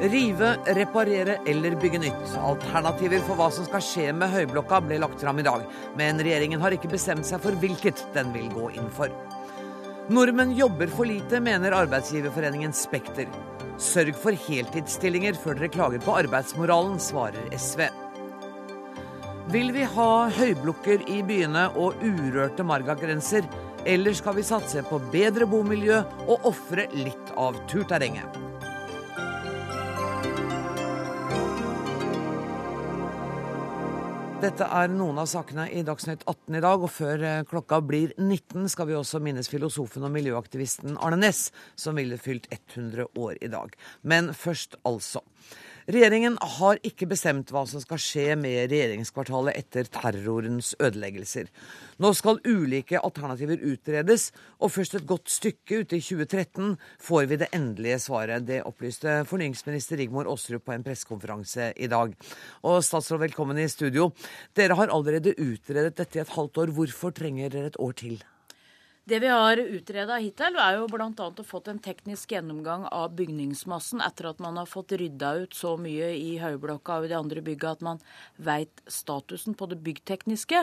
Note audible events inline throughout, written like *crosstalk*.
Rive, reparere eller bygge nytt. Alternativer for hva som skal skje med Høyblokka ble lagt fram i dag, men regjeringen har ikke bestemt seg for hvilket den vil gå inn for. Nordmenn jobber for lite, mener arbeidsgiverforeningen Spekter. Sørg for heltidsstillinger før dere klager på arbeidsmoralen, svarer SV. Vil vi ha høyblokker i byene og urørte margagrenser, eller skal vi satse på bedre bomiljø og ofre litt av turterrenget? Dette er noen av sakene i Dagsnytt 18 i dag, og før eh, klokka blir 19 skal vi også minnes filosofen og miljøaktivisten Arne Næss, som ville fylt 100 år i dag. Men først altså. Regjeringen har ikke bestemt hva som skal skje med regjeringskvartalet etter terrorens ødeleggelser. Nå skal ulike alternativer utredes, og først et godt stykke ute i 2013 får vi det endelige svaret. Det opplyste fornyingsminister Rigmor Aasrud på en pressekonferanse i dag. Og statsråd, velkommen i studio. Dere har allerede utredet dette i et halvt år. Hvorfor trenger dere et år til? Det vi har utreda hittil, er jo bl.a. å fått en teknisk gjennomgang av bygningsmassen etter at man har fått rydda ut så mye i Høyblokka og i de andre bygga at man veit statusen på det byggtekniske.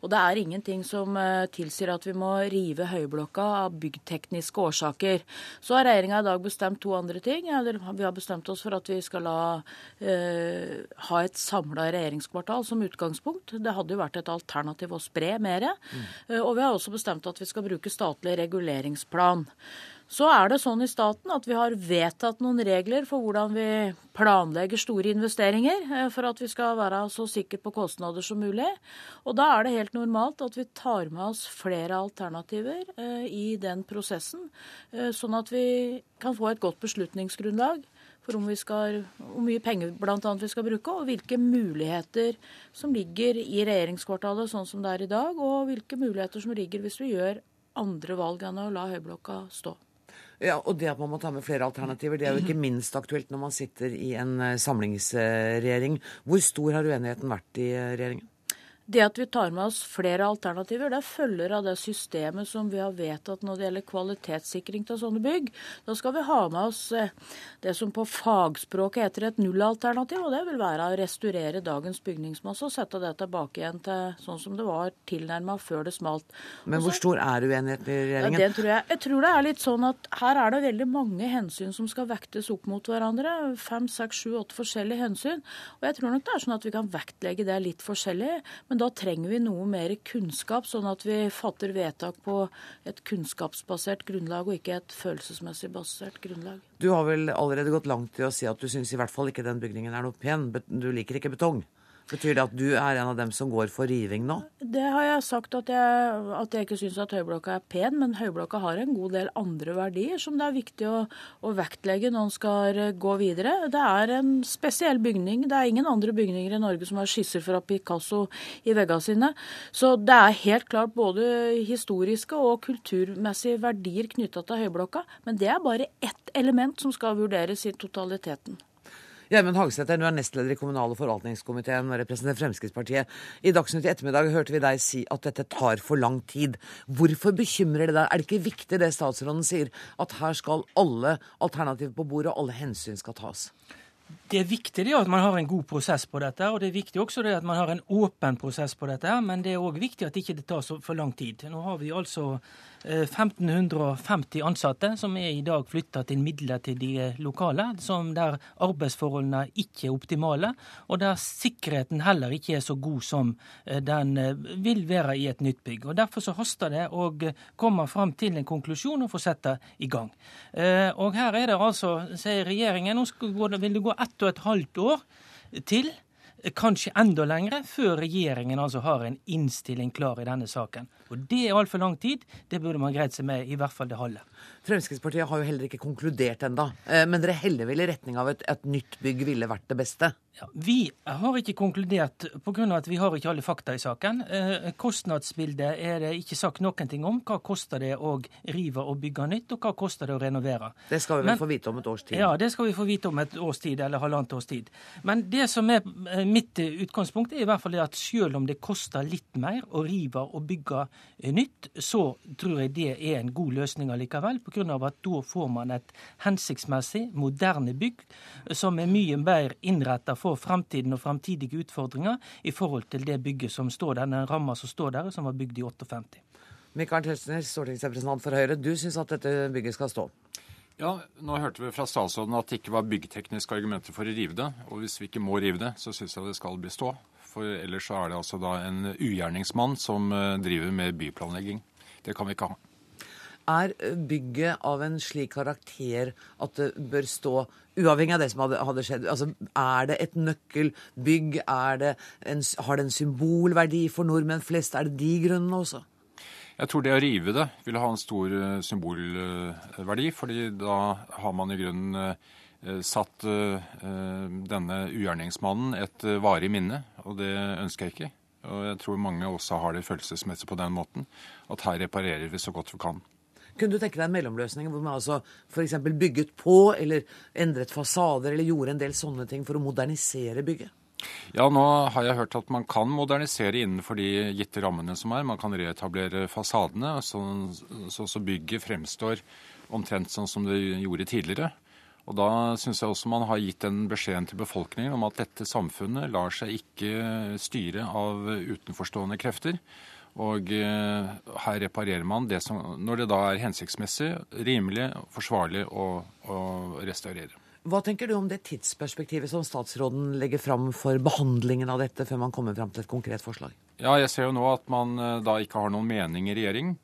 Og det er ingenting som eh, tilsier at vi må rive Høyblokka av byggtekniske årsaker. Så har regjeringa i dag bestemt to andre ting. Vi har bestemt oss for at vi skal la, eh, ha et samla regjeringskvartal som utgangspunkt. Det hadde jo vært et alternativ å spre mer. Mm. Eh, og vi har også bestemt at vi skal bruke statlig reguleringsplan. Så er det sånn i staten at vi har vedtatt noen regler for hvordan vi planlegger store investeringer, eh, for at vi skal være så sikre på kostnader som mulig. Og da er det helt normalt at vi tar med oss flere alternativer eh, i den prosessen, eh, sånn at vi kan få et godt beslutningsgrunnlag for om vi skal, hvor mye penger bl.a. vi skal bruke, og hvilke muligheter som ligger i regjeringskvartalet sånn som det er i dag, og hvilke muligheter som ligger hvis vi gjør andre valg enn å la Høyblokka stå. Ja, og det at man må ta med flere alternativer, det er jo ikke minst aktuelt når man sitter i en eh, samlingsregjering. Hvor stor har uenigheten vært i eh, regjeringen? Det at vi tar med oss flere alternativer, det følger av det systemet som vi har vedtatt når det gjelder kvalitetssikring av sånne bygg. Da skal vi ha med oss eh, det som på fagspråket heter et nullalternativ, og det vil være å restaurere dagens bygningsmasse og sette det tilbake igjen til sånn som det var tilnærma før det smalt. Men hvor stor er uenigheten i regjeringen? Ja, det tror jeg. jeg tror det er litt sånn at her er det veldig mange hensyn som skal vektes opp mot hverandre. Fem, seks, sju, åtte forskjellige hensyn. Og jeg tror nok det er sånn at vi kan vektlegge det litt forskjellig. men da trenger vi noe mer kunnskap, sånn at vi fatter vedtak på et kunnskapsbasert grunnlag, og ikke et følelsesmessig basert grunnlag. Du har vel allerede gått langt i å si at du syns i hvert fall ikke den bygningen er noe pen. Du liker ikke betong? Betyr det at du er en av dem som går for riving nå? Det har jeg sagt at jeg, at jeg ikke syns at Høyblokka er pen, men Høyblokka har en god del andre verdier som det er viktig å, å, vektlegge når en skal gå videre. Det er en spesiell bygning. Det er ingen andre bygninger i Norge som har skisser fra Picasso i veggene sine. Så det er helt klart både historiske og kulturmessige verdier knytta til Høyblokka. Men det er bare ett element som skal vurderes i totaliteten. Gjermund Hagesæter, du er nestleder i kommunal- og forvaltningskomiteen og representerer Fremskrittspartiet. I Dagsnytt i ettermiddag hørte vi deg si at dette tar for lang tid. Hvorfor bekymrer det deg? Er det ikke viktig det statsråden sier, at her skal alle alternativer på bordet, og alle hensyn skal tas? Det er viktig det at man har en god prosess på dette, og det er viktig også det at man har en åpen prosess på dette. Men det er òg viktig at det ikke tar for lang tid. Nå har vi altså 1550 eh, ansatte som er i dag flytta til midlertidige lokaler, der arbeidsforholdene ikke er optimale, og der sikkerheten heller ikke er så god som eh, den eh, vil være i et nytt bygg. Og Derfor så haster det å komme fram til en konklusjon og få sette i gang. Og her er det altså, sier regjeringen, nå vil det gå ett og et halvt år til kanskje enda lengre, før regjeringen altså har en innstilling klar i denne saken. Og Det er altfor lang tid. Det burde man greid seg med i hvert fall det halve. Fremskrittspartiet har jo heller ikke konkludert ennå. Eh, men dere heller vel i retning av at et nytt bygg ville vært det beste? Ja, vi har ikke konkludert pga. at vi har ikke alle fakta i saken. Eh, kostnadsbildet er det ikke sagt noen ting om. Hva koster det å rive og bygge nytt, og hva koster det å renovere? Det skal vi vel Men, få vite om et års tid? Ja, det skal vi få vite om et års tid, eller halvannet års tid. Men det som er mitt utgangspunkt er i hvert fall at selv om det koster litt mer å rive og bygge nytt, så tror jeg det er en god løsning allikevel. Pga. at da får man et hensiktsmessig, moderne bygg som er mye mer innretta for fremtiden og fremtidige utfordringer i forhold til det bygget som står der, den ramma som står der, som var bygd i 58. Michael Tetzschner, stortingsrepresentant for Høyre. Du syns at dette bygget skal stå? Ja, nå hørte vi fra statsråden at det ikke var byggtekniske argumenter for å rive det. Og hvis vi ikke må rive det, så syns jeg det skal bestå. For ellers så er det altså da en ugjerningsmann som eh, driver med byplanlegging. Det kan vi ikke ha. Er bygget av en slik karakter at det bør stå, uavhengig av det som hadde, hadde skjedd? Altså, er det et nøkkelbygg? Det en, har det en symbolverdi for nordmenn flest? Er det de grunnene også? Jeg tror det å rive det vil ha en stor eh, symbolverdi, fordi da har man i grunnen eh, satt eh, denne ugjerningsmannen et varig minne, og det ønsker jeg ikke. Og jeg tror mange også har det følelsesmessig på den måten, at her reparerer vi så godt vi kan. Kunne du tenke deg en mellomløsning hvor man altså f.eks. bygget på, eller endret fasader, eller gjorde en del sånne ting for å modernisere bygget? Ja, nå har jeg hørt at man kan modernisere innenfor de gitte rammene som er. Man kan reetablere fasadene, så, så, så bygget fremstår omtrent sånn som det gjorde tidligere. Og da syns jeg også man har gitt den beskjeden til befolkningen om at dette samfunnet lar seg ikke styre av utenforstående krefter. Og eh, her reparerer man det som, når det da er hensiktsmessig, rimelig, forsvarlig å, å restaurere. Hva tenker du om det tidsperspektivet som statsråden legger fram for behandlingen av dette, før man kommer fram til et konkret forslag? Ja, Jeg ser jo nå at man eh, da ikke har noen mening i regjering.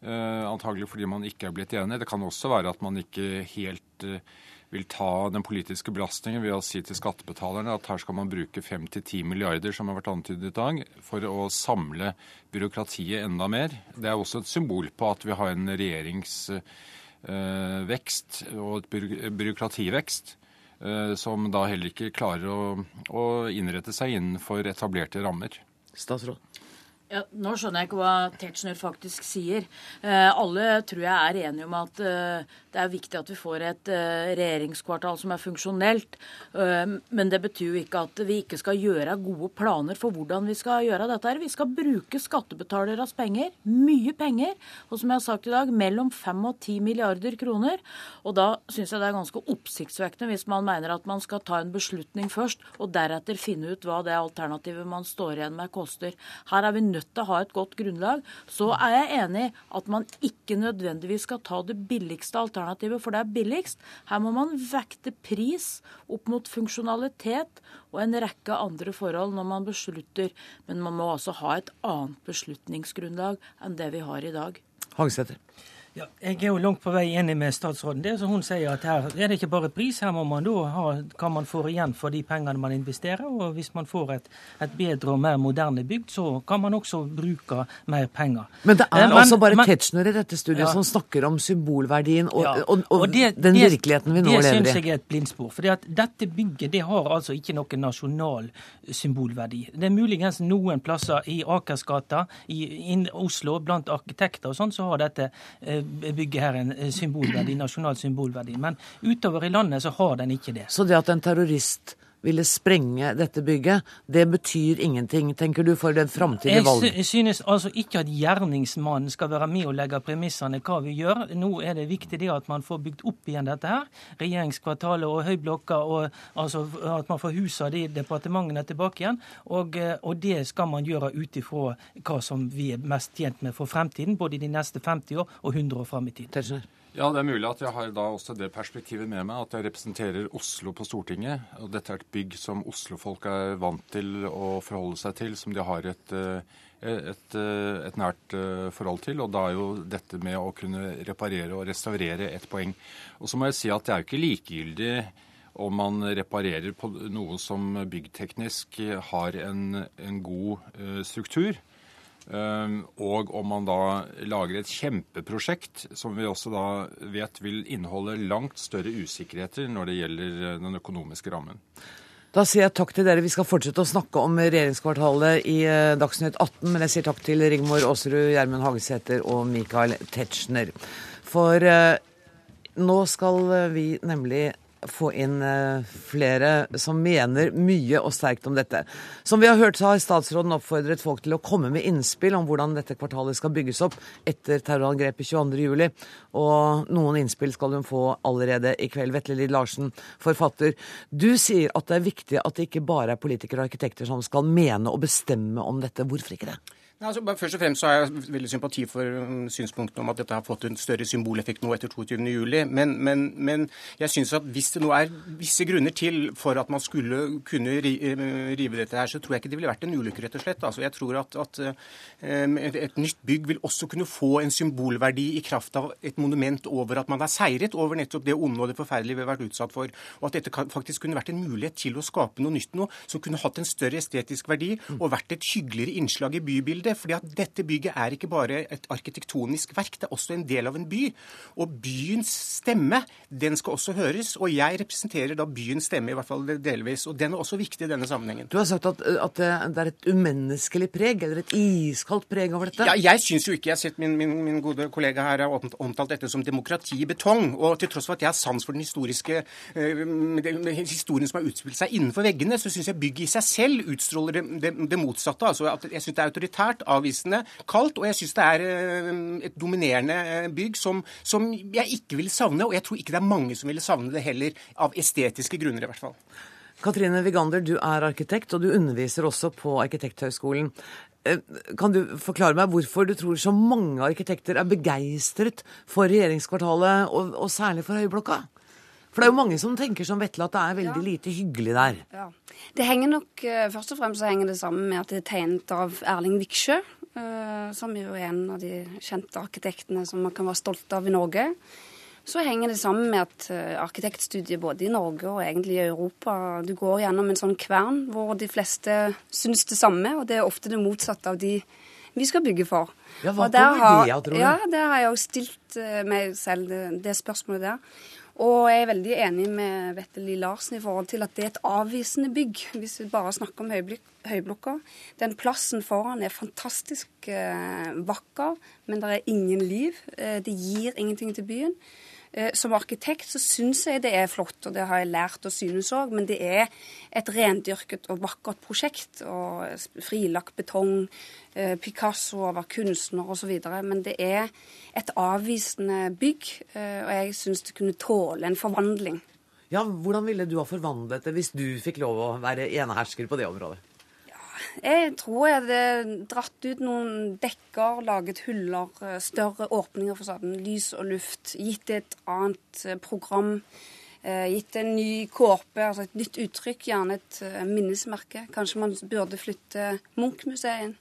Eh, antagelig fordi man ikke er blitt enig. Det kan også være at man ikke helt eh, vil ta den politiske belastningen ved å si til skattebetalerne at her skal man bruke 5-10 milliarder, som har vært antydet i dag, for å samle byråkratiet enda mer. Det er også et symbol på at vi har en regjerings Eh, og et byråkrativekst eh, som da heller ikke klarer å, å innrette seg innenfor etablerte rammer. Statsråd. Ja, nå skjønner jeg ikke hva Tetzschner faktisk sier. Eh, alle tror jeg er enige om at eh, det er viktig at vi får et eh, regjeringskvartal som er funksjonelt. Eh, men det betyr jo ikke at vi ikke skal gjøre gode planer for hvordan vi skal gjøre dette. Vi skal bruke skattebetaleres penger, mye penger, og som jeg har sagt i dag, mellom 5 og 10 milliarder kroner. Og da syns jeg det er ganske oppsiktsvekkende hvis man mener at man skal ta en beslutning først, og deretter finne ut hva det alternativet man står igjen med, koster. Her er vi nødt til å ha et godt grunnlag. Så er jeg enig at man ikke nødvendigvis skal ta det billigste alternativet, for det er billigst. Her må man vekte pris opp mot funksjonalitet og en rekke andre forhold når man beslutter. Men man må også ha et annet beslutningsgrunnlag enn det vi har i dag. Hagesæter. Ja, jeg er jo langt på vei enig med statsråden. Det som Hun sier at her er det ikke bare pris, her må man da ha hva man får igjen for de pengene man investerer. Og hvis man får et, et bedre og mer moderne bygd, så kan man også bruke mer penger. Men det er eh, altså bare Tetzschner i dette studiet ja. som snakker om symbolverdien og, ja. og, og, og det, den det, virkeligheten vi nå lever i. Det syns jeg er et blindspor. For dette bygget det har altså ikke noen nasjonal symbolverdi. Det er muligens noen plasser i Akersgata, i, i Oslo, blant arkitekter og sånn, så har dette eh, bygger her en eh, symbolverdi, nasjonal symbolverdi. Men utover i landet så har den ikke det. Så det at en terrorist ville sprenge dette bygget, det betyr ingenting, tenker du, for den framtidige valg? Jeg synes altså ikke at gjerningsmannen skal være med og legge premissene hva vi gjør. Nå er det viktig det at man får bygd opp igjen dette her. Regjeringskvartalet og Høyblokka, og altså at man får husa de departementene tilbake igjen. Og, eh, og det skal man gjøre ut ifra hva som vi er mest tjent med for fremtiden, både i de neste 50 år og 100 år fram i tid. Ja, det er mulig at jeg har da også det perspektivet med meg, at jeg representerer Oslo på Stortinget. Og dette er et bygg som Oslo-folk er vant til å forholde seg til, som de har et, eh, et, eh, et, nært eh, forhold til. Og da er jo dette med å kunne reparere og restaurere et poeng. Og så må jeg si at det er jo ikke likegyldig om man reparerer på noe som byggteknisk har en, en god struktur. Ehm, og om man da lager et kjempeprosjekt som vi også da vet vil inneholde langt større usikkerheter når det gjelder eh, den økonomiske rammen. Da sier jeg takk til dere. Vi skal fortsette å snakke om regjeringskvartalet i eh, Dagsnytt 18, men jeg sier takk til Rigmor Aasrud, Gjermund Hagesæter og Michael Tetzschner. For eh, nå skal vi nemlig få inn eh, flere som mener mye og sterkt om dette. Som vi har hørt, så har statsråden oppfordret folk til å komme med innspill om hvordan dette kvartalet skal bygges opp etter terrorangrepet 22.07. Og noen innspill skal hun få allerede i kveld. Vetle Lid Larsen, forfatter. Du sier at det er viktig at det ikke bare er politikere og arkitekter som skal mene og bestemme om dette. Hvorfor ikke det? Altså, først og fremst har jeg veldig sympati for um, synspunktene om at dette har fått en større symboleffekt nå etter 22.07. Men, men, men jeg syns at hvis det nå er visse grunner til for at man skulle kunne eh, rive dette her, så tror jeg ikke det ville vært en ulykke, rett og slett. Altså, jeg tror at, at um, et, nytt bygg vil også kunne få en symbolverdi i kraft av et monument over at man har seiret over nettopp det onde og det forferdelige vi har vært utsatt for. Og at dette faktisk kunne vært en mulighet til å skape noe nytt nå, som kunne hatt en større estetisk verdi og vært et hyggeligere innslag i bybildet det. fordi at dette bygget er ikke bare et arkitektonisk verk, det er også en del av en by. Og byens stemme, den skal også høres. Og jeg representerer da byens stemme, i hvert fall delvis. Og den er også viktig i denne sammenhengen. Du har sagt at, at det er et umenneskelig preg, eller et iskaldt preg over dette? Ja, jeg syns jo ikke Jeg har sett min, min, min gode kollega her har omtalt dette som demokrati i betong. Og til tross for at jeg har sans for den historiske den historien som har utspilt seg innenfor veggene, så syns jeg bygget i seg selv utstråler det, det, det motsatte. Altså at jeg syns det er autoritært svært avvisende, kaldt, og jeg syns det er eh, et dominerende eh, bygg som, som, jeg ikke vil savne. Og jeg tror ikke det er mange som ville savne det heller, av estetiske grunner i hvert fall. Katrine Vigander, du er arkitekt, og du underviser også på Arkitekthøgskolen. Eh, kan du forklare meg hvorfor du tror så mange arkitekter er begeistret for regjeringskvartalet, og, og særlig for Høyblokka? For det er jo mange som tenker som Vetle at det er veldig ja. lite hyggelig der. Ja. Det henger nok eh, Først og fremst så henger det sammen med at det er tegnet av Erling Viksjø, som som er jo en av de kjente arkitektene som man kan være stolt av i Norge. Så henger det sammen med at uh, arkitektstudiet både i Norge og egentlig i Europa Du går gjennom en sånn kvern hvor de fleste syns det samme, og det er ofte det motsatte av de vi skal bygge for. Ja, Hva kommer det av, tror du? Ja, Det har jeg jo stilt meg selv, det, det spørsmålet der. Og jeg er veldig enig med Vetle Lie Larsen i forhold til at det er et avvisende bygg, hvis vi bare snakker om Høyblokka. Den plassen foran er fantastisk eh, vakker, men det er ingen liv. Eh, det gir ingenting til byen. Eh, som arkitekt så syns jeg det er flott, og det har jeg lært å synes òg, men det er et rendyrket og vakkert prosjekt. og Frilagt betong, eh, Picasso over kunstner osv. Men det er et avvisende bygg, eh, og jeg syns det kunne tåle en forvandling. Ja, Hvordan ville du ha forvandlet det hvis du fikk lov å være enehersker på det området? Jeg tror jeg hadde dratt ut noen dekker, laget huller, eh, større åpninger for sånn lys og luft. Gitt et annet eh, program. Eh, gitt en ny kåpe, altså et nytt uttrykk, gjerne et minnesmerke. Kanskje man burde flytte Munch-museet inn.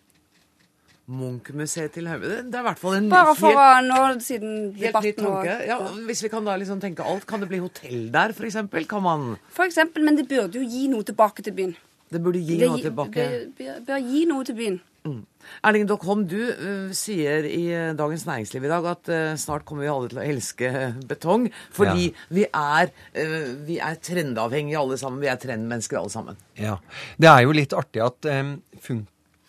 Munch-museet til Hauge. Det er i hvert fall en Bare for helt, nå, siden debatten og, ja, Hvis vi kan da liksom tenke alt, kan det bli hotell der, f.eks.? Kan man For eksempel, men det burde jo gi noe tilbake til byen. Det burde gi det, noe tilbake. Det bør gi noe til byen. Mm. Erling Dockholm, du uh, sier i uh, Dagens Næringsliv i dag at uh, snart kommer vi alle til å elske *laughs* betong. Fordi ja. vi er, vi er trendavhengige alle sammen. Vi er trendmennesker alle sammen. Ja. Det er jo litt artig at um,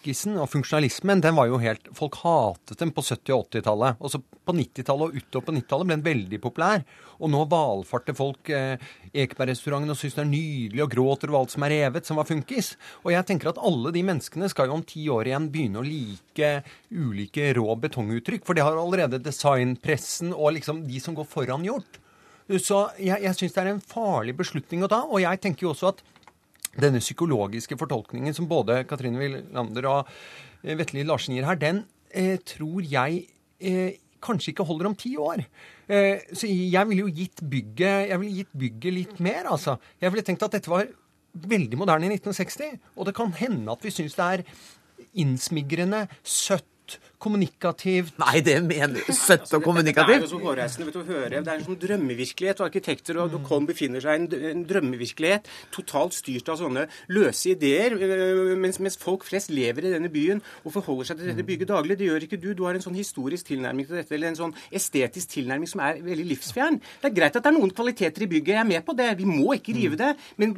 funkisen og funksjonalismen, den var jo helt Folk hatet den på 70- og 80-tallet. Og så på 90-tallet og utover på 90-tallet ble den veldig populær. Og nå valfarter folk eh, Ekebergrestauranten og syns det er nydelig og gråter over alt som er revet, som var funkis. Og jeg tenker at alle de menneskene skal jo om ti år igjen begynne å like ulike rå betonguttrykk. For det har allerede designpressen og liksom de som går foran, gjort. Så jeg, jeg syns det er en farlig beslutning å ta. Og jeg tenker jo også at denne psykologiske fortolkningen som både Katrine Willander og eh, Vetle Larsen gir her, den eh, tror jeg eh, kanskje ikke holder om ti år. Eh, så jeg ville jo gitt bygget, jeg ville gitt bygget litt mer, altså. Jeg ville tenkt at dette var veldig moderne i 1960. Og det kan hende at vi syns det er innsmigrende, søtt kommunikativt Nei, det mener du. Søtt og kommunikativt? Det er jo vet du, å høre. Det er en sånn drømmevirkelighet. Og arkitekter og mm. Befinner seg i en, en, drømmevirkelighet. Totalt styrt av sånne løse ideer. Øh, mens, mens, folk flest lever i denne byen og forholder seg til dette bygget daglig. Det gjør ikke du. Du har en sånn historisk tilnærming til dette, eller en sånn estetisk tilnærming som er veldig livsfjern. Det er greit at det er noen kvaliteter i bygget. Jeg er med på det. Vi må ikke rive det. Men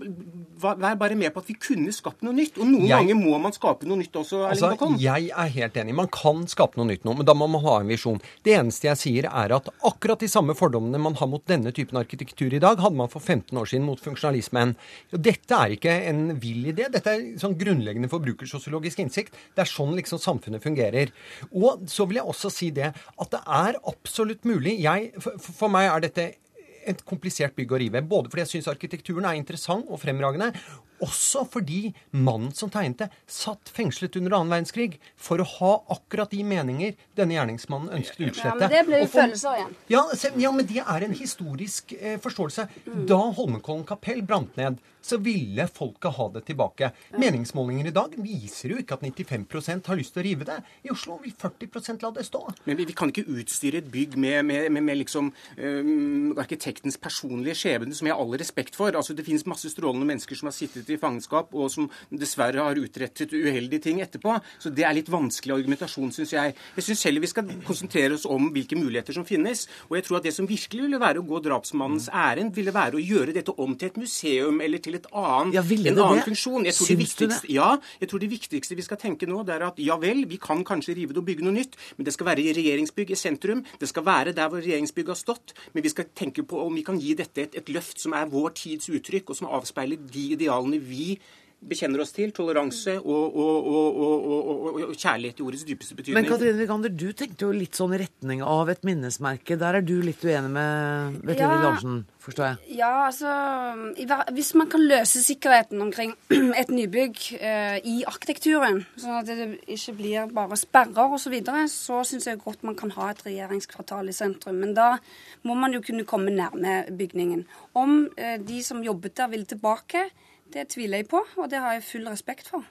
vær bare med på at vi kunne skapt noe nytt. Og noen jeg, ganger må man skape noe nytt også. Altså, jeg er helt enig. Man kan skape noe nytt nå, men da må man ha en visjon. Det eneste jeg sier, er at akkurat de samme fordommene man har mot denne typen arkitektur i dag, hadde man for 15 år siden mot funksjonalismen. Dette er ikke en vill idé. Dette er sånn grunnleggende forbrukersosiologisk innsikt. Det er sånn liksom samfunnet fungerer. Og så vil jeg også si det at det er absolutt mulig. Jeg, for, for meg er dette et komplisert bygg å rive. Både fordi jeg syns arkitekturen er interessant og fremragende, også fordi mannen som tegnet det, satt fengslet under annen verdenskrig for å ha akkurat de meninger denne gjerningsmannen ønsket å utslette. Ja, men det ble jo følelser igjen. Ja, ja, men det er en historisk eh, forståelse. Mm. Da Holmenkollen kapell brant ned, så ville folket ha det tilbake. Meningsmålinger i dag viser jo ikke at 95% har lyst til å rive det. I Oslo vil 40% la det stå. Men vi, vi kan ikke utstyre et bygg med, med, med, med liksom um, arkitektens personlige skjebne, som jeg har all respekt for. Altså, Det finnes masse strålende mennesker som har sittet i fangenskap, og som dessverre har utrettet uheldige ting etterpå. Så det er litt vanskelig argumentasjon, syns jeg. Jeg syns heller vi skal konsentrere oss om hvilke muligheter som finnes. Og jeg tror at det som virkelig ville være å gå drapsmannens ærend, ville være å gjøre dette om til et museum eller til et annen, Ja, en annen det? funksjon. Jeg tror viktigste ja, jeg tror det viktigste vi skal tenke nå, det er at ja vel, vi kan kanskje rive det og bygge noe nytt, men det skal være i regjeringsbygg i sentrum. Det skal være der hvor regjeringsbygget har stått. Men vi skal tenke på om vi kan gi dette et, et løft som er vår tids uttrykk, og som avspeiler de idealene vi bekjenner oss til. Toleranse og, og, og, og, og, og, og kjærlighet i ordets dypeste betydning. Men Katrine Vikander, du tenkte jo litt sånn retning av et minnesmerke. Der er du litt uenig med Vetle Ja. Larsen, forstår jeg? Ja, altså Hvis man kan løse sikkerheten omkring *clears throat* et nybygg eh, i arkitekturen, sånn at det ikke blir bare sperrer osv., så, videre, så syns jeg godt man kan ha et regjeringskvartal i sentrum. Men da må man jo kunne komme nærme bygningen. Om eh, de som jobbet der, vil tilbake, det tviler jeg på, og det har jeg full respekt for.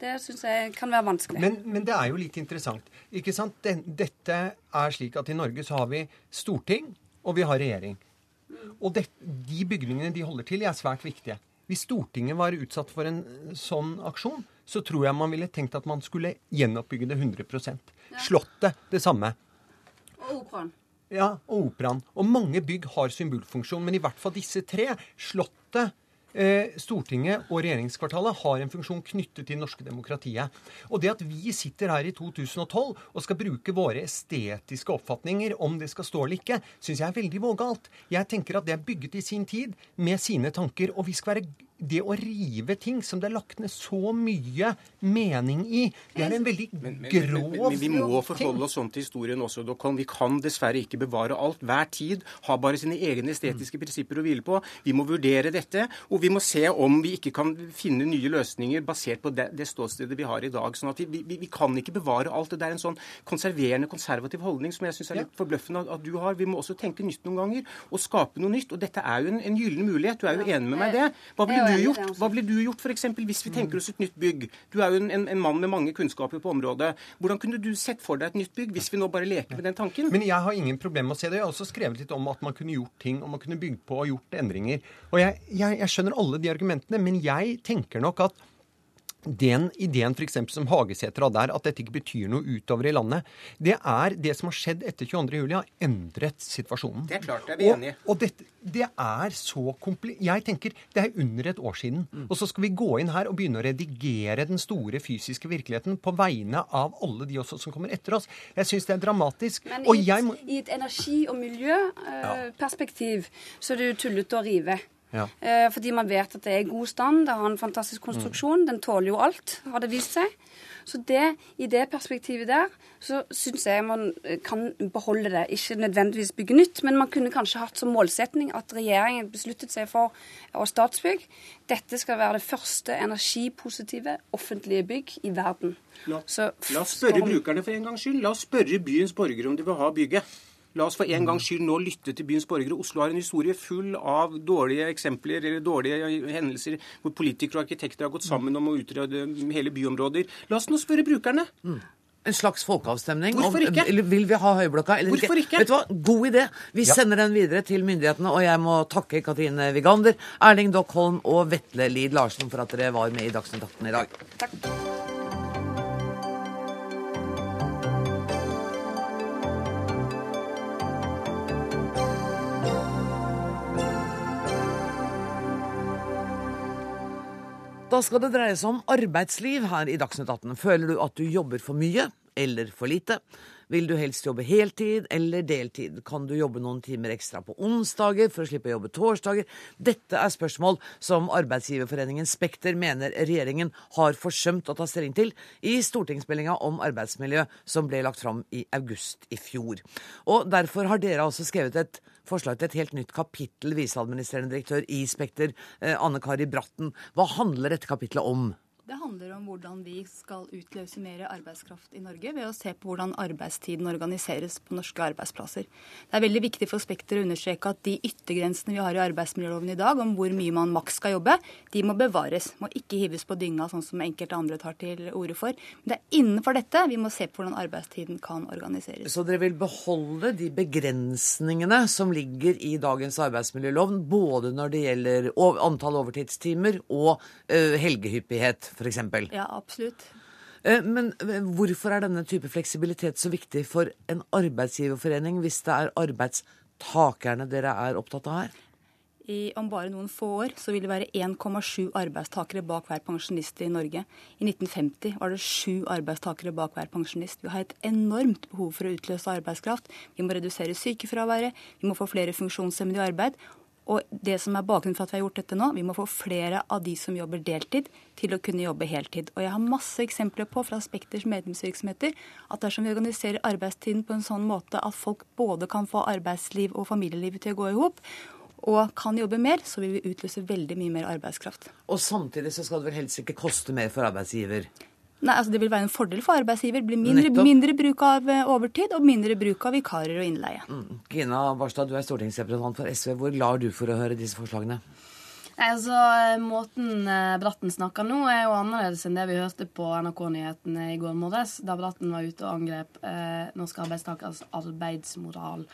Det syns jeg kan være vanskelig. Men, men det er jo litt interessant. ikke sant? Dette er slik at i Norge så har vi storting, og vi har regjering. Og det, de bygningene de holder til, er svært viktige. Hvis Stortinget var utsatt for en sånn aksjon, så tror jeg man ville tenkt at man skulle gjenoppbygge det 100% Slottet det samme. Og operaen. Ja, og operaen. Og mange bygg har symbolfunksjon, men i hvert fall disse tre, Slottet, eh, Stortinget og regjeringskvartalet, har en funksjon knyttet til det norske demokratiet. Og det at vi sitter her i 2012 og skal bruke våre estetiske oppfatninger om det skal stå eller ikke, syns jeg er veldig vågalt. Jeg tenker at det er bygget i sin tid med sine tanker, og vi skal være det å rive ting som det er lagt ned så mye mening i, det er en veldig Men, men, grov men, men vi må forholde oss sånn til historien også. Dokon. Vi kan dessverre ikke bevare alt. Hver tid har bare sine egne estetiske prinsipper å hvile på. Vi må vurdere dette, og vi må se om vi ikke kan finne nye løsninger basert på det, det ståstedet vi har i dag. sånn at vi, vi, vi kan ikke bevare alt. Det er en sånn konserverende, konservativ holdning som jeg syns er litt forbløffende at, at du har. Vi må også tenke nytt noen ganger og skape noe nytt. Og dette er jo en, en gyllen mulighet. Du er jo enig med meg i det. Hva enig du gjort? Hva ville du gjort f.eks. hvis vi tenker oss et nytt bygg? Du er jo en, en, en mann med mange kunnskaper på området. Hvordan kunne du sett for deg et nytt bygg hvis vi nå bare leker med den tanken? Men jeg har ingen problem med å se det. Jeg har også skrevet litt om at man kunne gjort ting, og man kunne bygd på og gjort endringer. Og jeg, jeg, jeg skjønner alle de argumentene, men jeg tenker nok at den ideen for eksempel som Hagesæter hadde her, at dette ikke betyr noe utover i landet, det er det som har skjedd etter 22. juli, har endret situasjonen. Det er klart, det er vi enige i. Og, og dette, det er så kompli... Jeg tenker det er under et år siden. Og så skal vi gå inn her og begynne å redigere den store fysiske virkeligheten på vegne av alle de også som kommer etter oss. Jeg syns det er dramatisk. Men og i, jeg må... et, i et energi- og miljøperspektiv så er det jo tullete å rive. Ja. Eh, fordi man vet at det er i god stand, det har en fantastisk konstruksjon, den tåler jo alt, har det vist seg. Så det, i det perspektivet der, så syns jeg man eh, kan beholde det. Ikke nødvendigvis bygge nytt, men man kunne kanskje hatt som målsetning at regjeringen besluttet seg for, og Statsbygg, dette skal være det første energipositive offentlige bygg i verden. La, Så la oss spørre for- brukerne for en gangs skyld. La oss spørre byens borgere om de vil ha bygget. La oss for en gangs skyld nå lytte til byens borgere. Oslo har en historie full av dårlige eksempler eller dårlige hendelser hvor politikere og arkitekter har gått sammen om å utrede hele byområder. La oss nå spørre brukerne. En slags folkeavstemning. Hvorfor om- ikke? eller vil vi ha Høyblokka eller Hvorfor ikke? Vet du hva? God idé. Vi sender den videre til myndighetene, og jeg må takke Katrine Vigander, Erling Dockholm og Vetle Lid Larsen for at dere var med i Dagsnytt 18 i dag. Takk. Da skal det dreie seg om arbeidsliv her i Dagsnytt 18. Føler du at du jobber for mye? eller for lite? Vil du helst jobbe heltid eller deltid? Kan du jobbe noen timer ekstra på onsdager for å slippe å jobbe torsdager? Dette er spørsmål som Arbeidsgiverforeningen Spekter mener regjeringen har forsømt å ta stilling til i stortingsmeldinga om arbeidsmiljø som ble lagt fram i august i fjor. Og derfor har dere altså skrevet et forslag til et helt nytt kapittel, viseadministrerende direktør i Spekter, eh, Anne Kari Bratten. Hva handler dette kapitlet om? Det handler om hvordan vi skal utløse mer arbeidskraft i Norge ved å se på hvordan arbeidstiden organiseres på norske arbeidsplasser. Det er veldig viktig for Spekter å understreke at de yttergrensene vi har i arbeidsmiljøloven i dag om hvor mye man maks skal jobbe, de må bevares. Må ikke hives på dynga, sånn som enkelte andre tar til orde for. Men det er innenfor dette vi må se på hvordan arbeidstiden kan organiseres. Så dere vil beholde de begrensningene som ligger i dagens arbeidsmiljølov, både når det gjelder antall overtidstimer og helgehyppighet? f.eks. Ja, absolutt. Eh, men hvorfor er denne type fleksibilitet så viktig for en arbeidsgiverforening, hvis det er arbeidstakerne dere er opptatt av her? I, om bare noen få år så vil det være 1,7 arbeidstakere bak hver pensjonist i Norge. I 1950 var det sju arbeidstakere bak hver pensjonist. Vi har et enormt behov for å utløse arbeidskraft. Vi må redusere sykefraværet, vi må få flere funksjonshemmede i arbeid. Og det som er bakgrunnen for at vi har gjort dette nå, vi må få flere av de som jobber deltid, til å kunne jobbe heltid. Og jeg har masse eksempler på fra Spekters medlemsvirksomheter at dersom vi organiserer arbeidstiden på en sånn måte at folk både kan få arbeidsliv og familielivet til å gå i hop, og kan jobbe mer, så vil vi utløse veldig mye mer arbeidskraft. Og samtidig så skal det vel helst ikke koste mer for arbeidsgiver? Nei, altså Det vil være en fordel for arbeidsgiver. Blir mindre, mindre, bruk av eh, overtid og mindre bruk av vikarer og innleie. Mm. Gina Barstad, du er stortingsrepresentant for SV. Hvor glad er du for å høre disse forslagene? Nei, altså, Måten eh, Bratten snakker nå, er jo annerledes enn det vi hørte på NRK-nyhetene i går morges, da Bratten var ute og angrep eh, norske arbeidstakers arbeidsmoral.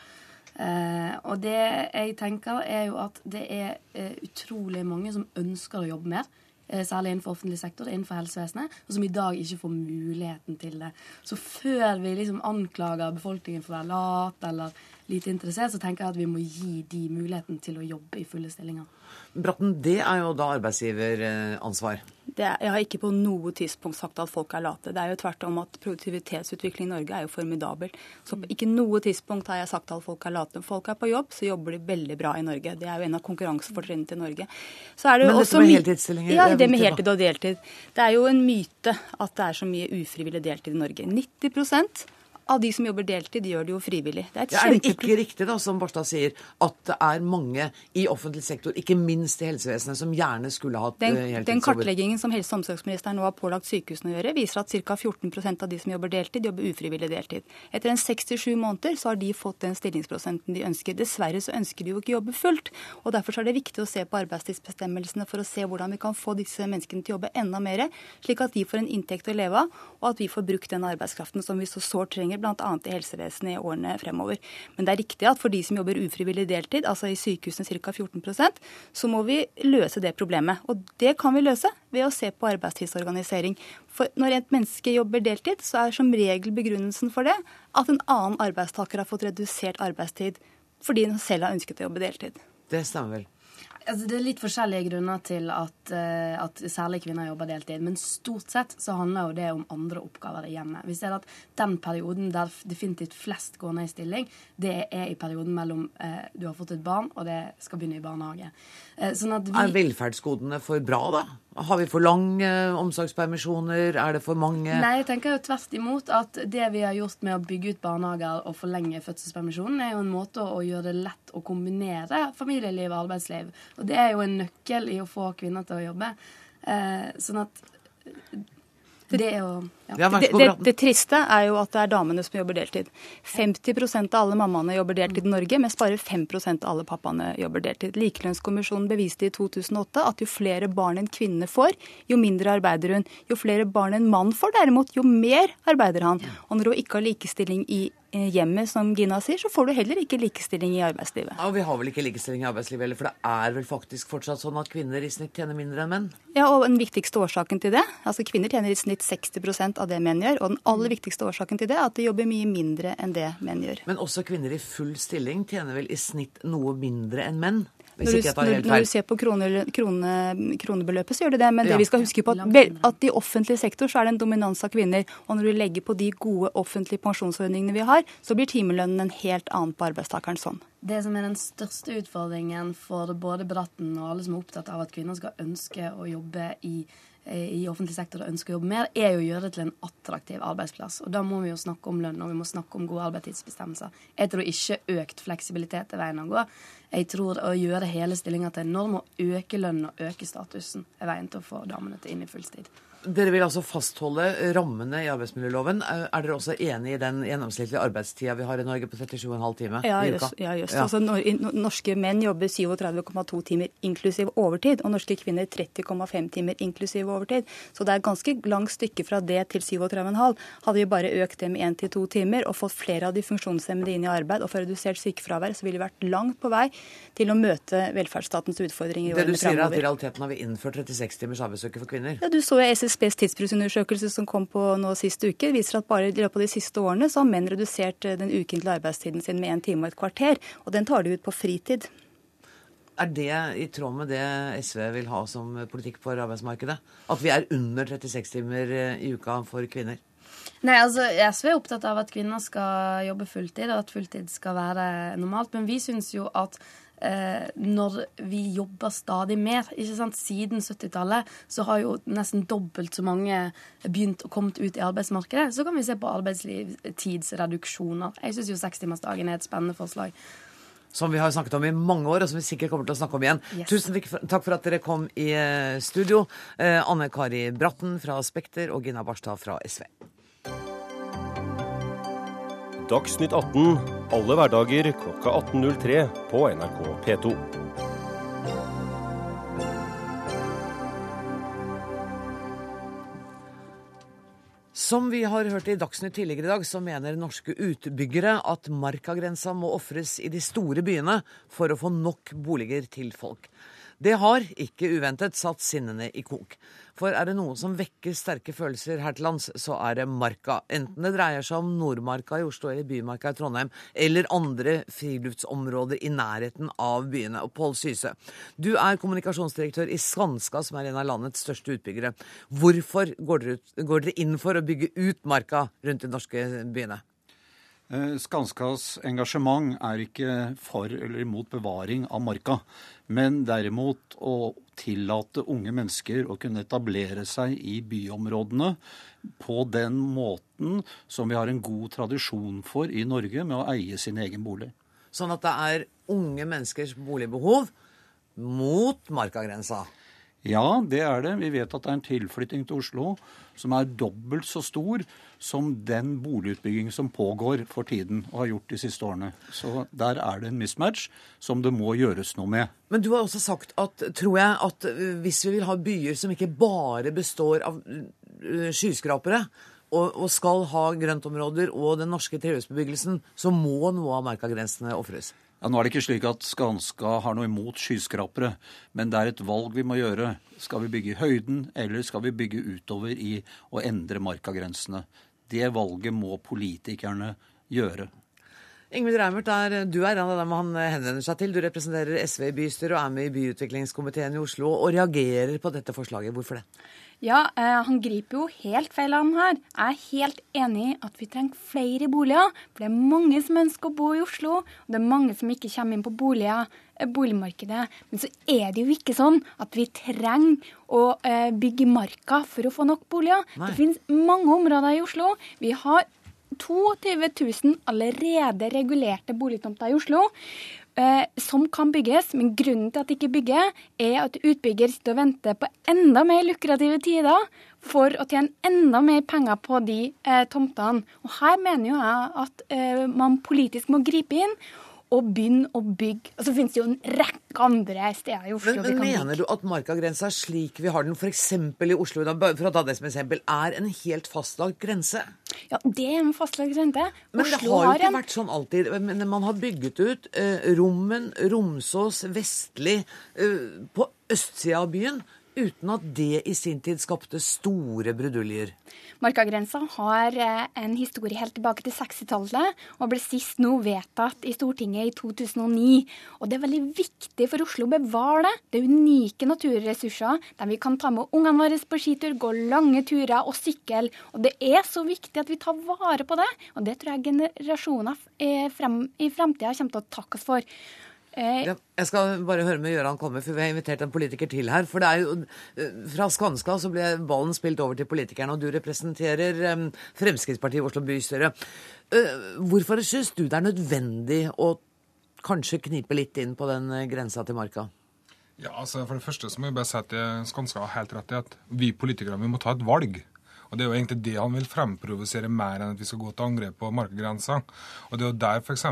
Eh, og det jeg tenker, er jo at det er eh, utrolig mange som ønsker å jobbe mer. Eh, særlig innenfor offentlig sektor, innenfor helsevesenet, og som i dag ikke får muligheten til det. Så før vi liksom anklager befolkningen for å være lat eller lite interessert, så tenker jeg at vi må gi de muligheten til å jobbe i fulle stillinger. Bratten, det er jo da arbeidsgiveransvar? Er, jeg har ikke på noe tidspunkt sagt at folk er late. Det er jo tvert om at produktivitetsutvikling i Norge er jo formidabel. Så på ikke noe tidspunkt har jeg sagt at folk er late. Folk er på jobb, så jobber de veldig bra i Norge. Det er jo en av konkurransefortrinnene til Norge. Men dette med heltidsstillinger? Ja, det med heltid og deltid. Det er jo en myte at det er så mye ufrivillig deltid i Norge. 90 av de som jobber deltid, de gjør det jo frivillig. Det er, ja, er det ikke riktig, da, som Barstad sier, at det er mange i offentlig sektor, ikke minst i helsevesenet, som gjerne skulle hatt den, eh, heltidsjobber? Den kartleggingen som helse- og omsorgsministeren nå har pålagt sykehusene å gjøre, viser at ca. 14% av de som jobber deltid, jobber ufrivillig deltid. Etter en 67 måneder så har de fått den stillingsprosenten de ønsker. Dessverre så ønsker de jo ikke jobbe fullt. og Derfor er det viktig å se på arbeidstidsbestemmelsene for å se hvordan vi kan få disse menneskene til å jobbe enda mer, slik at de får en inntekt å leve av, og at vi får brukt den arbeidskraften som vi så sårt trenger trenger bl.a. i helsevesenet i årene fremover. Men det er riktig at for de som jobber ufrivillig deltid, altså i sykehusene ca. 14% så må vi løse det problemet. Og det kan vi løse ved å se på arbeidstidsorganisering. For når et menneske jobber deltid, så er som regel begrunnelsen for det at en annen arbeidstaker har fått redusert arbeidstid fordi hun selv har ønsket å jobbe deltid. Det stemmer vel. Altså, det er litt forskjellige grunner til at, uh, at, særlig kvinner jobber deltid. Men stort sett så handler jo det om andre oppgaver i hjemmet. Vi ser at den perioden der definitivt flest går ned i stilling, det er i perioden mellom uh, du har fått et barn og det skal begynne i barnehage. Uh, sånn vi... Er velferdsgodene for bra, da? Har vi for lange omsorgspermisjoner? Er det for mange Nei, jeg tenker jo tvert imot at det vi har gjort med å bygge ut barnehager og forlenge fødselspermisjonen, er jo en måte å gjøre det lett å kombinere familieliv og arbeidsliv. Og det er jo en nøkkel i å få kvinner til å jobbe. Eh, sånn at det, jo, ja. det, det, det, triste er jo at det er damene som jobber deltid. 50% av alle mammaene jobber deltid i Norge, mens bare 5% av alle pappaene jobber deltid. Likelønnskommisjonen beviste i 2008 at jo flere barn en kvinne får, jo mindre arbeider hun. Jo flere barn en mann får derimot, jo mer arbeider han. Og når hun ikke har likestilling i hjemmet, som Gina sier, så får du heller ikke likestilling i arbeidslivet. Ja, og Vi har vel ikke likestilling i arbeidslivet heller, for det er vel faktisk fortsatt sånn at kvinner i snitt tjener mindre enn menn? Ja, og den viktigste årsaken til det Altså kvinner tjener i snitt 60% av det menn gjør, og den aller viktigste årsaken til det er at de jobber mye mindre enn det menn gjør. Men også kvinner i full stilling tjener vel i snitt noe mindre enn menn? Hvis når, ikke du, helt når, når du ser på krone, krone, kronebeløpet, så gjør det det. Men Ja. det vi skal huske på at, at i offentlig sektor så er det en dominans av kvinner. Og når du legger på de gode offentlige pensjonsordningene vi har, så blir timelønnen en helt annen på arbeidstakerens hånd. Det som er den største utfordringen for både Bratten og alle som er opptatt av at kvinner skal ønske å jobbe i, i offentlig sektor og ønsker å jobbe mer, er jo å gjøre det til en attraktiv arbeidsplass. Og da må vi jo snakke om lønn, og vi må snakke om gode arbeidstidsbestemmelser. Jeg tror ikke økt fleksibilitet er veien å gå. Jeg tror å gjøre hele stillinga til en norm og øke lønnen og øke statusen er veien til å få damene til inn i fulltid. Dere vil altså fastholde rammene i arbeidsmiljøloven. Er er dere også enig i den gjennomsnittlige arbeidstida vi har i Norge på 37,5 timer Ja, i uka? uka? Ja, just. Ja. Altså, norske menn jobber 37,2 timer inklusiv overtid, og norske kvinner 30,5 timer inklusiv overtid. Så det er et ganske langt stykke fra det til 37,5. Hadde vi bare økt det med 1-2 timer og fått flere av de funksjonshemmede inn i arbeid og få redusert sykefravær, så ville vi vært langt på vei til å møte velferdsstatens utfordringer i årene. Det du sier er at i realiteten har vi innført 36 timers arbeidsuke for kvinner? Ja, du så jo SSBs tidsbruksundersøkelse som kom på nå sist uke. viser at bare i løpet av de siste årene så har menn redusert eh, den ukentlige arbeidstiden sin med en time og et kvarter. Og den tar de ut på fritid. Er det i tråd med det SV vil ha som politikk for arbeidsmarkedet? At vi er under 36 timer eh, i uka for kvinner? Nei, altså SV er opptatt av at kvinner skal jobbe fulltid, og at fulltid skal være normalt. Men vi syns jo at når vi jobber stadig mer ikke sant? Siden 70-tallet så har jo nesten dobbelt så mange begynt å komme ut i arbeidsmarkedet. Så kan vi se på arbeidslivstidsreduksjoner. Jeg syns jo sekstimersdagen er et spennende forslag. Som vi har snakket om i mange år, og som vi sikkert kommer til å snakke om igjen. Yes. Tusen takk for- at dere kom i eh, studio. Eh, Anne Kari Bratten fra Spekter og Gina Barstad fra SV. Dagsnytt 18 alle hverdager klokka 18.03 på NRK P2. Som vi har hørt i Dagsnytt tidligere i dag, så mener norske utbyggere at markagrensa må ofres i de store byene for å få nok boliger til folk. Det har, ikke uventet, satt sinnene i kok. For er det noe som vekker sterke følelser her til lands, så er det Marka. Enten det dreier seg om Nordmarka i Oslo eller Bymarka i Trondheim, eller andre friluftsområder i nærheten av byene. Og Pål Syse, du er kommunikasjonsdirektør i Skanska, som er en av landets største utbyggere. Hvorfor går dere, ut, går dere inn for å bygge ut Marka rundt de norske byene? Eh, Skanskas engasjement er ikke for eller imot bevaring av marka, men derimot å tillate unge mennesker å kunne etablere seg i byområdene på den måten som vi har en god tradisjon for i Norge, med å eie sin egen bolig. Sånn at det er unge menneskers boligbehov mot markagrensa. Ja, det er det. Vi vet at det er en tilflytting til Oslo som er dobbelt så stor som den boligutbygging som pågår for tiden og har gjort de siste årene. Så der er det en mismatch som det må gjøres noe med. Men du har også sagt at, tror jeg, at hvis vi vil ha byer som ikke bare består av uh, skyskrapere, og, og skal ha grøntområder og den norske trehusbebyggelsen, så må noe av markagrensene ofres. Ja, nå er det ikke slik at Skanska har noe imot skyskrapere, men det er et valg vi må gjøre. Skal vi bygge i høyden, eller skal vi bygge utover i å endre markagrensene? Det valget må politikerne gjøre. Ingvild Reimert, er, du er en av dem han henvender seg til. Du representerer SV i bystyret og er med i byutviklingskomiteen i Oslo og reagerer på dette forslaget. Hvorfor det? Ja, eh, han griper jo helt feil an her. Jeg er helt enig i at vi trenger flere boliger. For det er mange som ønsker å bo i Oslo, og det er mange som ikke kommer inn på boliger, eh, boligmarkedet. Men så er det jo ikke sånn at vi trenger å eh, bygge marka for å få nok boliger. Nei. Det finnes mange områder i Oslo. Vi har 22 000 allerede regulerte boligtomter i Oslo. Eh, som kan bygges, men grunnen til at det ikke bygger, er at utbygger sitter og venter på enda mer lukrative tider for å tjene enda mer penger på de eh, tomtene. Og her mener jo jeg at eh, man politisk må gripe inn og begynne å bygge. Og så finnes det jo en rekke andre steder i Oslo Men, vi kan bygge. mener du at markagrensa slik vi har den f.eks. i Oslo for å ta det som eksempel, er en helt fastlagt grense? Ja, det er en fastlagt grense. Men det har jo ikke en- vært sånn alltid. Men man har bygget ut eh, Rommen, Romsås, Vestli eh, på østsida av byen uten at det i sin tid skapte store bruduljer? Markagrensa har eh, en historie helt tilbake til 60-tallet, og ble sist nå vedtatt i Stortinget i 2009. Og det er veldig viktig for Oslo å bevare det. Det er unike naturressurser der vi kan ta med ungene våre på skitur, gå lange turer og sykle. Og det er så viktig at vi tar vare på det, og det tror jeg generasjoner eh, i framtida kommer til å takke oss for. Ja, jeg skal bare høre med Gøran komme, for vi har invitert en politiker til her. For det er jo eh, Fra Skanska så ble ballen spilt over til politikerne, og du representerer um, Fremskrittspartiet i Oslo bystyre. Hvorfor syns du det er nødvendig å kanskje knipe litt inn på den grensa til Marka? Ja, altså For det første så må jeg bare si at Skanska har helt rett i at vi politikere vi må ta et valg. Og Det er jo egentlig det han vil fremprovosere mer enn at vi skal gå til angrep på markagrensa. Og Det er jo der f.eks.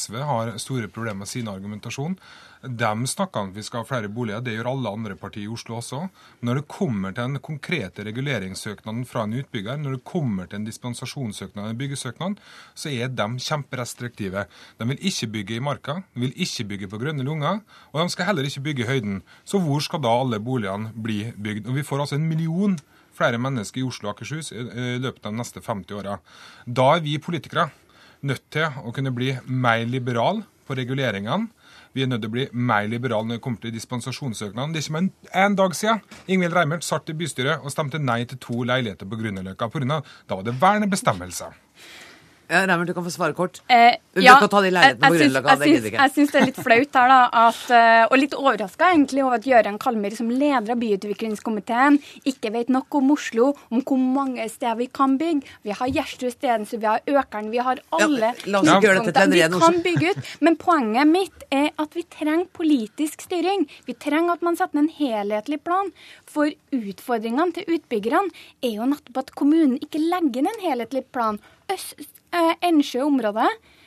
SV har store problemer med sin argumentasjon. De snakker om at vi skal ha flere boliger, det gjør alle andre partier i Oslo også. Når det kommer til den konkrete reguleringssøknaden fra en utbygger, når det kommer til en dispensasjonssøknad en byggesøknad, så er de kjemperestriktive. De vil ikke bygge i marka, de vil ikke bygge på grønne lunger, og de skal heller ikke bygge i høyden. Så hvor skal da alle boligene bli bygd? Og Vi får altså en million flere mennesker i Oslo og Akershus i løpet av de neste 50 åra. Da er vi politikere nødt til å kunne bli mer liberale på reguleringene. Vi er nødt til å bli mer liberale når det kommer til dispensasjonssøknaden. Det er ikke mer en dag siden Ingvild Reimert satt i bystyret og stemte nei til to leiligheter på Grünerløkka da var det vernebestemmelser. Ja, Reimer, du kan få svare kort. Eh, du ja, kan ta de leilighetene på Grünerløkka. Det gidder. Jeg syns det er litt flaut her, da, at, eh, og litt overraska egentlig over at Gøran Kalmyr, som leder av byutviklingskomiteen, ikke vet nok om Oslo, om hvor mange steder vi kan bygge. Vi har Gjerstrud Stedensrud, vi har Økeren, vi har alle la oss gjøre dette til en Vi kan bygge ut. Men poenget mitt er at vi trenger politisk styring. Vi trenger at man setter en helhetlig plan. For utfordringene til utbyggerne er jo nettopp at kommunen ikke legger inn en helhetlig plan. Øst, eh, er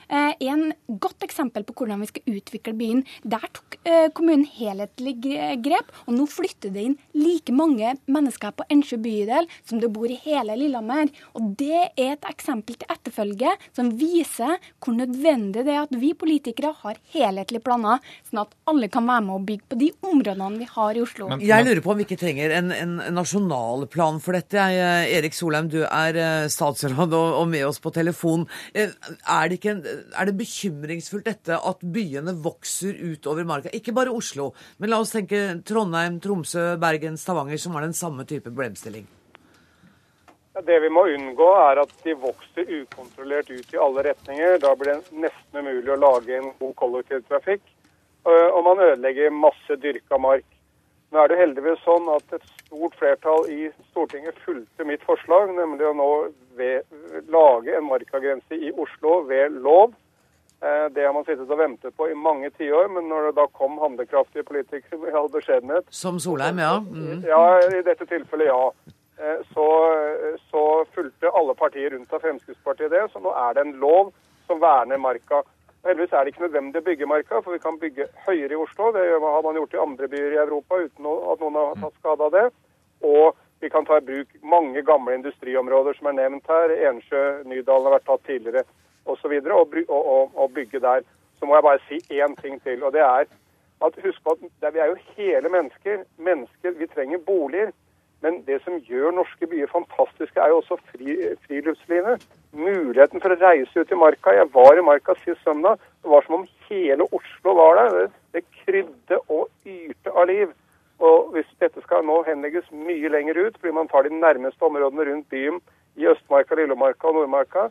en godt eksempel på hvordan vi skal utvikle byen. Der tok eh, kommunen helhetlig grep, og nå flytter det inn like mange mennesker på Ensjø bydel som det bor i hele Lillehammer. Og det er et eksempel til etterfølge som viser hvor nødvendig det er at vi politikere har helhetlige planer, sånn at alle kan være med å bygge på de områdene vi har i Oslo. Jeg lurer på om vi ikke trenger en, en nasjonal plan for dette. Jeg, eh, Erik Solheim, du er eh, statsråd og, og med oss på telefon. Eh, Er det, ikke en, er det bekymringsfullt dette at byene vokser utover marka? Ikke bare Oslo, men la oss tenke Trondheim, Tromsø, Bergen, Stavanger, som har den samme type problemstilling. Det vi må unngå, er at de vokser ukontrollert ut i alle retninger. Da blir det nesten umulig å lage en god kollektivtrafikk, og man ødelegger masse dyrka mark. Nå er det heldigvis sånn at et stort flertall i Stortinget fulgte mitt forslag, nemlig å nå ved, lage en markagrense i Oslo ved lov. Eh, Det har man sittet og ventet på i mange tiår, men når det da kom handlekraftige politikere i all beskjedenhet Som Solheim, ja. Mm. ja, i dette tilfellet ja. Eh, Så, så fulgte alle partier rundt av Fremskrittspartiet det, så nå er det en lov som verner marka. Heldigvis er det ikke nødvendig å bygge marka, for vi kan bygge høyere i Oslo. Det har man gjort i andre byer i Europa uten at noen har tatt skade av det. Og vi kan ta i bruk mange gamle industriområder som er nevnt her. Ensjø, Nydalen har vært tatt tidligere osv. Og, og, og, og bygge der. Så må jeg bare si én ting til. og det er at Husk på at vi er jo hele mennesker. Mennesker, Vi trenger boliger. Men det som gjør norske byer fantastiske, er jo også fri, friluftslivet. Muligheten for å reise ut i marka. Jeg var i marka sist søndag. Det var som om hele Oslo var der. Det, det krydde og yrte av liv. Og hvis dette skal nå henlegges mye lenger ut, fordi man tar de nærmeste områdene rundt byen i Østmarka, Lillemarka og Nordmarka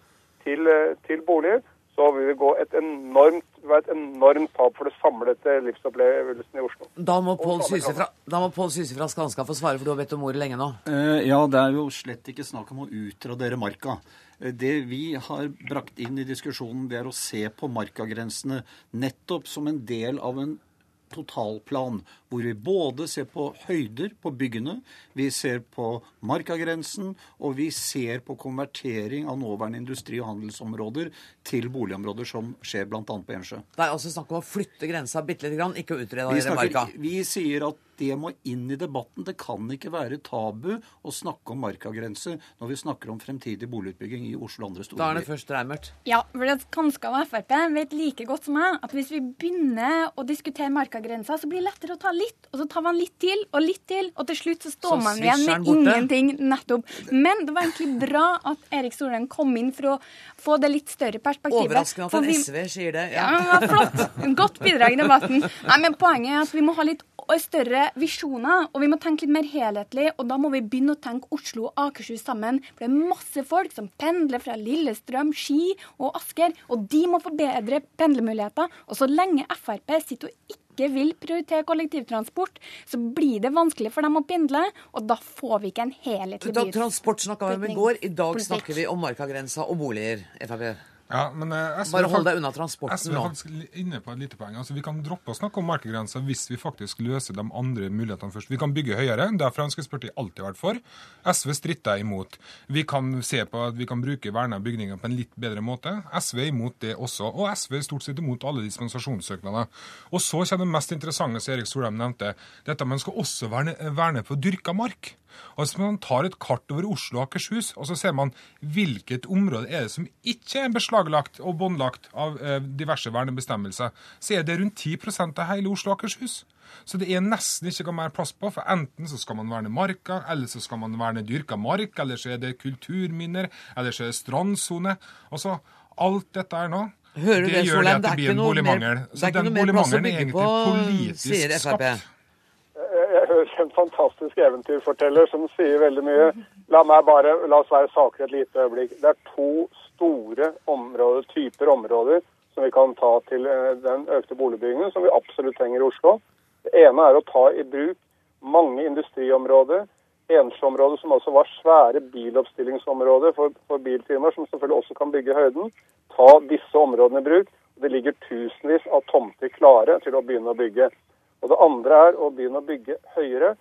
til, eh, til boliger, så vil det gå et enormt, være et enormt tap for det samlede livsopplevelsen i Oslo. Da må Pål Syse fra, fra Skanska få svare, for du har bedt om ordet lenge nå. Uh, Ja, det er jo slett ikke snakk om å utradere marka. Eh, Det vi har brakt inn i diskusjonen, det er å se på markagrensene nettopp som en del av en totalplan, hvor vi både ser på høyder på byggene, vi ser på markagrensen, og vi ser på konvertering av nåværende industri- og handelsområder til boligområder, som skjer bl.a. på Ensjø. Det er altså snakk om å flytte grensa bitte lite grann, ikke å utrede Vi, hele marka. vi sier at det må inn i debatten. Det kan ikke være tabu å snakke om markagrense når vi snakker om fremtidig boligutbygging i Oslo og andre store Da er det først Reimert. Ja, for det Kanskje og Frp vet like godt som meg at hvis vi begynner å diskutere markagrensa, så blir det lettere å ta litt, og så tar man litt til og litt til, og til slutt så står Så man igjen med ingenting. Nettopp. Men det var egentlig bra at Erik Solheim kom inn for å få det litt større perspektivet. Overraskende at en vi- SV sier det. Ja, det var flott. Godt bidrag i debatten. Nei, men Poenget er at vi må ha litt større visjoner, og vi må tenke litt mer helhetlig. Og da må vi begynne å tenke Oslo og Akershus sammen. For det er masse folk som pendler fra Lillestrøm, Ski og Asker, og de må få bedre pendlermuligheter. Og så lenge Frp sitter og ikke vil prioritere kollektivtransport, så blir det vanskelig for dem å pendle, og da får vi ikke en helhetlig Da, transport snakka vi om i går. I dag snakker vi om markagrensa og boliger. Frp. Ja, men jeg Bare er hold deg unna transporten SV er nå. faktisk li- inne på et lite poeng. Altså, vi kan droppe å snakke om markegrenser hvis vi faktisk løser de andre mulighetene først. Vi kan bygge høyere. Det har Fremskrittspartiet alltid vært for. SV stritter imot. Vi kan se på at vi kan bruke verna bygninger på en litt bedre måte. SV er imot det også. Og SV er stort sett imot alle dispensasjonssøknader. Og så kommer det mest interessante som Erik Solheim nevnte. Dette man skal også verne, verne på dyrka mark. Og Hvis man tar et kart over Oslo og Akershus, og så ser man hvilket område er det som ikke er beslaglagt og båndlagt av eh, diverse vernebestemmelser, så er det rundt 10% av hele Oslo og Akershus. Så det er nesten ikke mer plass på, for enten så skal man verne marka, eller så skal man verne dyrka mark, eller så er det kulturminner, eller så er det strandsone. Altså, alt dette her nå Hører du det, gjør Solheim? at Det er blir ikke en boligmangel. Så er den boligmangelen er egentlig politisk skapt. Jeg en fantastisk eventyrforteller som sier veldig mye. La meg bare, la oss være saklige et lite øyeblikk. Det er to store områder, typer områder som vi kan ta til eh, den økte boligbyggingen som vi absolutt trenger i Oslo. Det ene er å ta i bruk mange industriområder, ensområder som også var svære biloppstillingsområder for, for bilfirmaer, som selvfølgelig også kan bygge høyden. Ta disse områdene i bruk. Det ligger tusenvis av tomter klare til å begynne å bygge. Og det andre er å begynne å bygge høyere.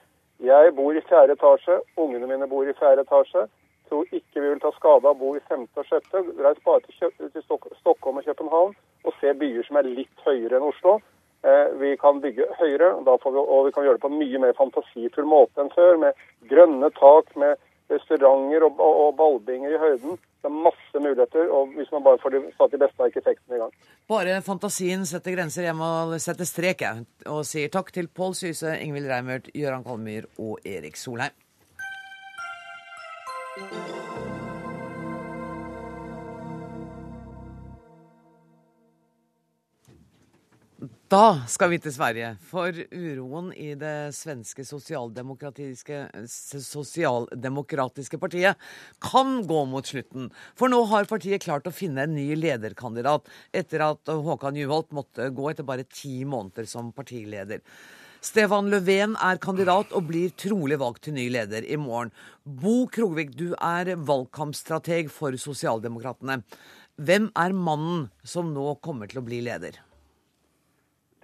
Jeg bor i fjerde etasje, ungene mine bor i fjerde etasje. Tror ikke vi vil ta skade av å bo i femte og sjette. Reis bare til, til Stockholm og København og se byer som er litt høyere enn Oslo. Eh, vi kan bygge høyere, vi, og vi kan gjøre det på en mye mer fantasifull måte enn før. Med grønne tak, med restauranter og, og, og ballbinger i høyden. Det er masse muligheter, og hvis man bare får de, de beste arkitektene i gang. Bare fantasien setter grenser. Jeg må sette strek, jeg. Og sier takk til Pål Syse, Ingvild Reimert, Gøran Kalmyr og Erik Solheim. Da skal vi til Sverige, for uroen i det svenske sosialdemokratiske, partiet kan gå mot slutten. For nå har partiet klart å finne en ny lederkandidat, etter at Håkan Juholt måtte gå etter bare ti måneder som partileder. Stefan Löfven er kandidat og blir trolig valgt til ny leder i morgen. Bo Krogvik, du er valgkampstrateg for Sosialdemokratene. Hvem er mannen som nå kommer til å bli leder?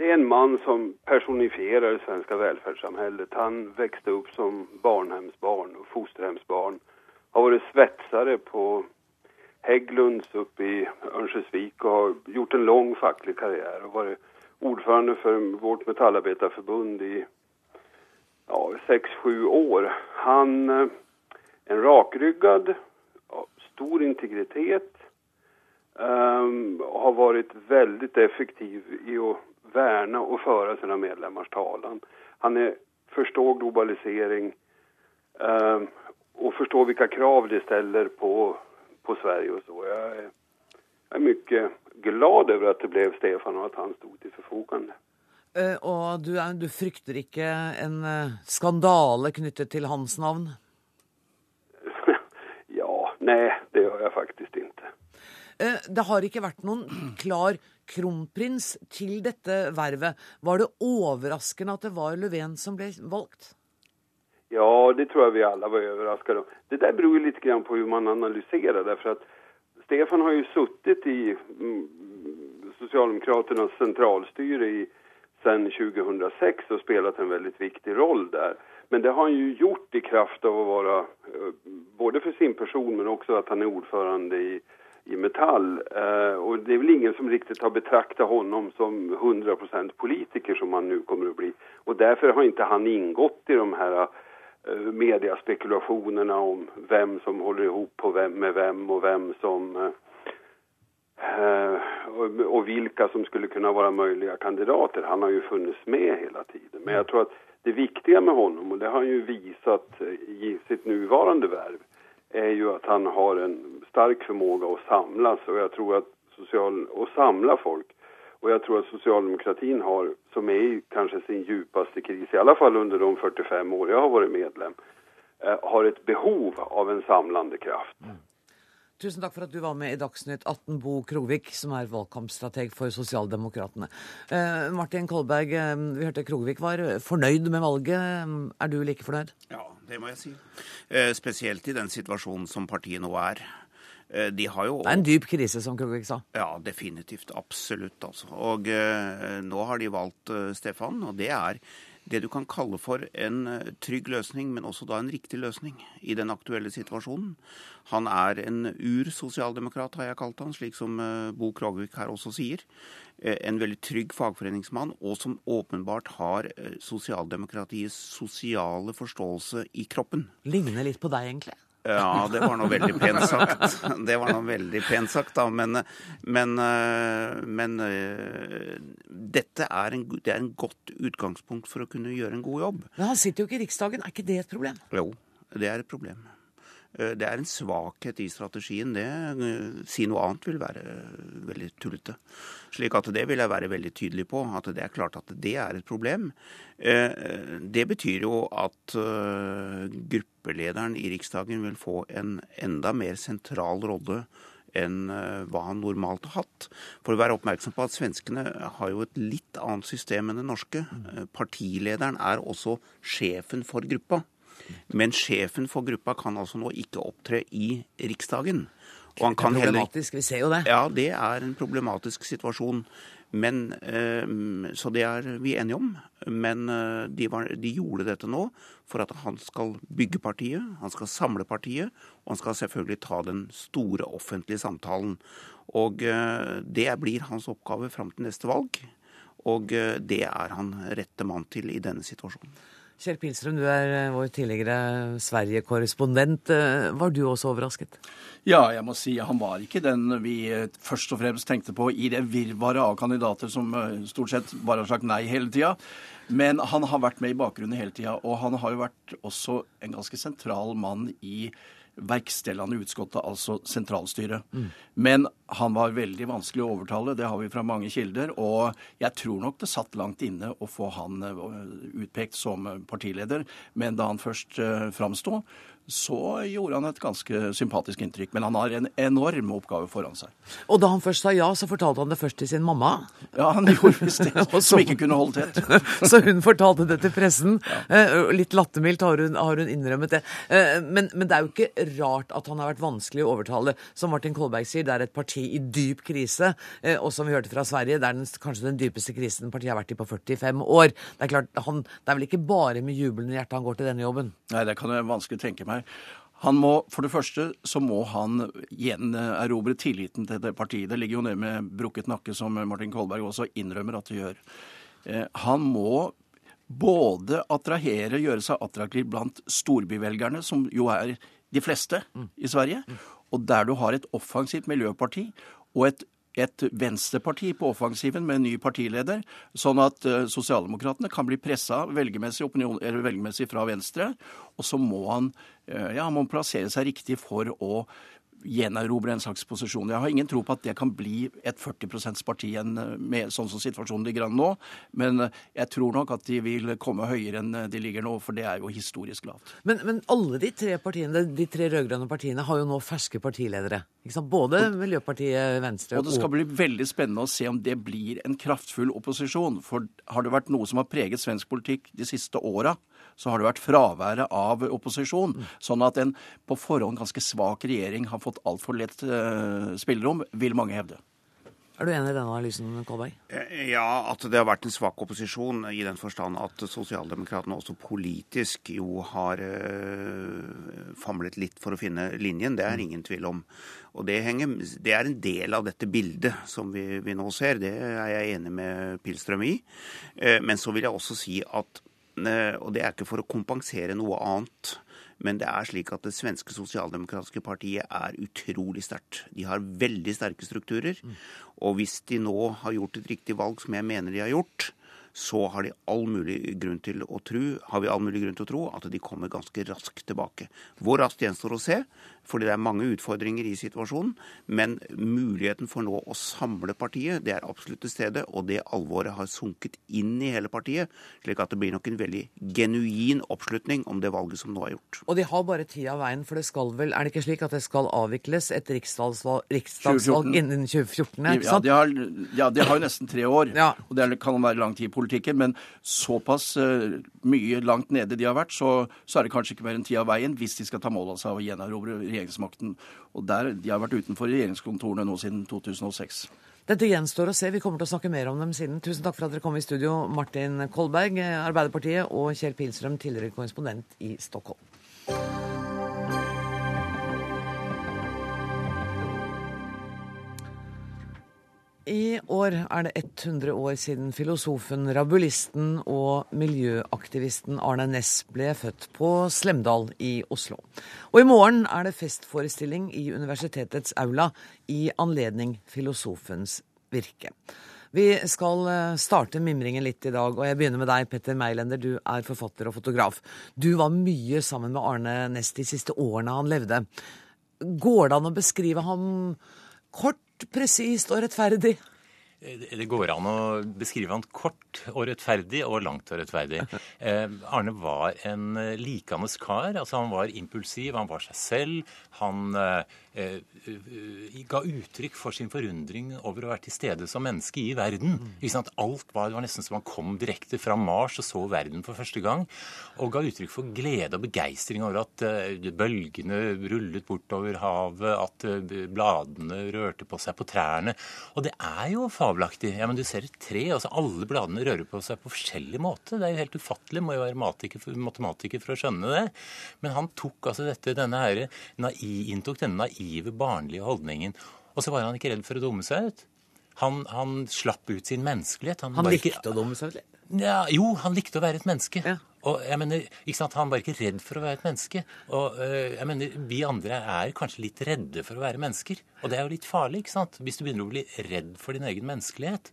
Det är en man som personifierar det svenska välfärdssamhället. Han växte upp som barnhemsbarn och fosterhemsbarn. Har varit svetsare på Hägglunds uppe i Örnsköldsvik och har gjort en lång facklig karriär och varit ordförande för vårt metallarbetarförbund i ja, sex, sju år. Han eh, en rakryggad, stor integritet um, har varit väldigt effektiv i att värna och föra sina medlemmars talan. Han är, förstår globalisering eh, och förstår vilka krav det ställer på, på Sverige och så. Jag är, jag är mycket glad över att det blev Stefan och att han stod till förfogande. Eh, Og du, er, du frykter ikke en eh, skandale knyttet til hans navn? *laughs* Ja, nej, det gör jag faktiskt inte. Eh, Det har ikke vært noen klar kronprins til dette vervet. Var det overraskende at det var Löfven som ble valgt? Ja, det tror jeg vi alle var overrasket om. Det der beror jo litt på hvordan man analyserer det, for at Stefan har jo sittet i Sosialdemokraternas Socialdemokraternas centralstyre i, sedan 2006 og spilt en veldig viktig roll der. Men det har han jo gjort i kraft av å vara, eh, både for sin person men også at han er ordförande i i Metall. Eh, och det är väl ingen som riktigt har betraktat honom som 100% politiker som han nu kommer att bli. Och därför har inte han ingått i de här eh, mediaspekulationerna om vem som håller ihop på vem, med vem och vem som eh, eh, och, och vilka som skulle kunna vara möjliga kandidater. Han har ju funnits med hela tiden. Men jag tror att det viktiga med honom, och det har han ju visat i sitt nuvarande värv, är ju att han har en stark förmåga att samlas och jag tror att social, och samla folk. Och jag tror att socialdemokratin har, som är i kanske sin djupaste kris, i alla fall under de 45 år jag har varit medlem, eh, har ett behov av en samlande kraft. Tusen takk for at du var med i Dagsnytt 18, Bo Krogvik, som er valgkampstrateg for Sosialdemokratene. Eh, Martin Kolberg, eh, vi hørte Krogvik var fornøyd med valget. Er du like fornøyd? Ja, det må jeg si. Eh, spesielt i den situasjonen som partiet nå er. Eh, de har jo Det er en dyp krise, som Krogvik sa. Ja, definitivt. Absolutt, altså. Og eh, nå har de valgt eh, Stefan, og det er det du kan kalle for en eh, trygg løsning, men også da en riktig løsning i den aktuelle situasjonen. Han er en ur-sosialdemokrat, har jeg kalt han, slik som eh, Bo Krogvik her også sier. Eh, en veldig trygg fagforeningsmann, og som åpenbart har sosialdemokratiets sosiale forståelse i kroppen. Ligner litt på deg, egentlig? Ja, det var noe veldig pent sagt. Det var noe veldig pent sagt, da. Men, men, men dette er, en, det er en godt utgangspunkt for å kunne gjøre en god jobb. Men han sitter jo ikke i Riksdagen. Er ikke det et problem? Jo, det er et problem. Det er en svakhet i strategien. Det Si noe annet vil være veldig tullete. Slik at det vil jeg være veldig tydelig på. At det er klart at det er et problem. Det betyr jo at gruppelederen i Riksdagen vil få en enda mer sentral rolle enn hva han normalt har hatt. For å være oppmerksom på at svenskene har jo et litt annet system enn det norske. Partilederen er også sjefen for gruppa. Men sjefen for gruppa kan altså nå ikke opptre i Riksdagen. det er problematisk, vi ser jo det. Ja, det er en problematisk situasjon. Men, så det er vi enige om. Men de, var, de, gjorde dette nå for at han skal bygge partiet, han skal samle partiet, og han skal selvfølgelig ta den store offentlige samtalen. Og det blir hans oppgave fram til neste valg. Og det er han rette mann til i denne situasjonen. Kjell Pilstrøm, du er vår tidligere Sverige-korrespondent. Var du også overrasket? Ja, jeg må si han var ikke den vi først og fremst tenkte på i det virvaret av kandidater som stort sett bare har sagt nei hele tida. Men han har vært med i bakgrunnen hele tida, og han har jo vært også en ganske sentral mann i verkstellende utskottet, altså sentralstyret. Mm. Men han var veldig vanskelig å overtale, det har vi fra mange kilder. Og jeg tror nok det satt langt inne å få han utpekt som partileder. Men da han først uh, framsto, så gjorde han et ganske sympatisk inntrykk. Men han har en enorm oppgave foran seg. Og da han først sa ja, så fortalte han det først til sin mamma? Ja, han gjorde visst det. *laughs* som ikke kunne holde tett. *laughs* så hun fortalte det til pressen. Ja. Litt lattermildt har, har, hun innrømmet det. Men, men, det er jo ikke rart at han har vært vanskelig å overtale. Som Martin Kolberg sier, det er et parti i dyp krise. Og som vi hørte fra Sverige, det er den, kanskje den dypeste krisen partiet har vært i på 45 år. Det er klart, han, det er vel ikke bare med jubelen i hjertet han går til denne jobben? Nei, det kan jeg vanskelig tenke meg. Han må, For det første så må han gjenerobre tilliten til det partiet. Det ligger jo nede med brukket nakke, som Martin Kolberg også innrømmer at det gjør. Eh, han må både attrahere, gjøre seg attraktiv blant storbyvelgerne, som jo er de fleste i Sverige, og der du har et offensivt miljøparti og et et venstreparti på offensiven med en ny partileder, sånn at uh, sosialdemokratene kan bli pressa velgermessig, velgermessig fra venstre. Og så må han, uh, ja, han må plassere seg riktig for å gjenerobre en slags posisjon. Jeg har ingen tro på at det kan bli et 40 %-parti med sånn som situasjonen ligger an nå. Men jeg tror nok at de vil komme høyere enn de ligger nå, for det er jo historisk lavt. Men, men alle de tre partiene, de tre rød-grønne partiene har jo nå ferske partiledere. Både Miljøpartiet Venstre og Og det skal bli veldig spennende å se om det blir en kraftfull opposisjon. For har det vært noe som har preget svensk politikk de siste åra, så har det vært fraværet av opposisjon. Sånn at en på forhånd ganske svak regjering har fått altfor lett uh, spillerom, vil mange hevde. Er du enig i denne analysen, Kolberg? Eh, ja, at det har vært en svak opposisjon i den forstand at sosialdemokratene også politisk jo har øh, famlet litt for å finne linjen. Det er mm. ingen tvil om. Og det, henger, det er en del av dette bildet som vi, vi, nå ser. Det er jeg enig med Pilstrøm i. Men så vil jeg også si at, og det er ikke for å kompensere noe annet, men det er slik at det svenske sosialdemokratiske partiet er utrolig sterkt. De har veldig sterke strukturer. Mm. Og hvis de nå har gjort et riktig valg, som jeg mener de har gjort, så har, de all mulig grunn til å tro, har vi all mulig grunn til å tro at de kommer ganske raskt tilbake. Hvor raskt gjenstår å se, fordi det er mange utfordringer i situasjonen. Men muligheten for nå å samle partiet, det er absolutt til stede. Og det alvoret har sunket inn i hele partiet, slik at det blir nok en veldig genuin oppslutning om det valget som nå er gjort. Og de har bare tid av veien, for det skal vel Er det ikke slik at det skal avvikles et riksdagsvalg, riksdagsvalg innen 2014? Ikke sant? Ja, de har, ja, de har jo nesten tre år. Ja. Og det kan være lang tid i politikken. Men såpass uh, mye langt nede de har vært, så, så er det kanskje ikke mer enn tid av veien hvis de skal ta mål av seg å gjenerobre regjeringsmakten. Og der, De har vært utenfor regjeringskontorene nå siden 2006. Dette gjenstår å se. Vi kommer til å snakke mer om dem siden. Tusen takk for at dere kom i studio, Martin Kolberg, Arbeiderpartiet, og Kjell Pilstrøm, tidligere korrespondent i Stockholm. I år er det 100 år siden filosofen, rabulisten og miljøaktivisten Arne Næss ble født på Slemdal i Oslo. Og i morgen er det festforestilling i universitetets aula i anledning filosofens virke. Vi skal eh, starte mimringen litt i dag, og jeg begynner med deg, Petter Meilender. Du er forfatter og fotograf. Du var mye sammen med Arne Næss de siste årene han levde. Går det an å beskrive ham kort presist og rettferdig? Det går an å beskrive han kort og rettferdig og langt og rettferdig. *laughs* Eh, Arne var en likende kar. altså Han var impulsiv, han var seg selv. Han eh, Eh, eh, ga uttrykk for sin forundring over å være til stede som menneske i verden. Alt var, Det var nesten som han kom direkte fra Mars og så verden for første gang. Og ga uttrykk for glede og begeistring over at bølgene rullet bortover havet, at bladene rørte på seg på trærne. Og det er jo fabelaktig. Ja, men Du ser et tre, altså alle bladene rører på seg på forskjellig måte. Det er jo helt ufattelig. Må jo være matematiker for å skjønne det. Men han tok altså dette, denne her, inntok denne naive naive, barnlige holdningen. Og så var han ikke redd for å dumme seg ut. Han, han slapp ut sin menneskelighet. Han, han likte ikke... å dumme seg ut? Ja, jo, han likte å være et menneske. Ja. Og jeg mener, ikke sant, Han var ikke redd for å være et menneske. Og øh, jeg mener, Vi andre er kanskje litt redde for å være mennesker. Og det er jo litt farlig. ikke sant? Hvis du begynner å bli redd for din egen menneskelighet,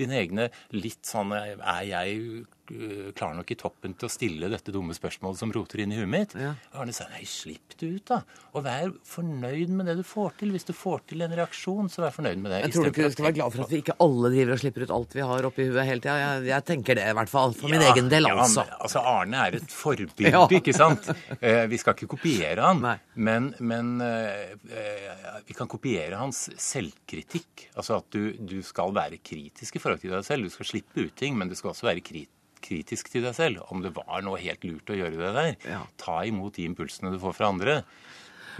dine egne litt sånn Er jeg Eh, klarer nok i toppen til å stille dette dumme spørsmålet som roter inn i huet mitt. Ja. Arne sa nei, slipp det ut, da. Og vær fornøyd med det du får til. Hvis du får til en reaksjon, så vær fornøyd med det. Jeg tror du ikke skal være glad for at vi ikke alle driver og slipper ut alt vi har oppi huet hele tida. Jeg, jeg, tenker det i hvert fall. For ja, min egen del, altså. Ja, altså Arne er et forbilde, *laughs* ja. ikke sant? Eh, vi skal ikke kopiere han, men, men eh, eh, vi kan kopiere hans selvkritikk. Altså at du, du skal være kritisk i forhold til deg selv. Du skal slippe ut ting, men du skal også være kritisk kritisk til deg selv. Om det var noe helt lurt å gjøre det der. Ja. Ta imot de impulsene du får fra andre.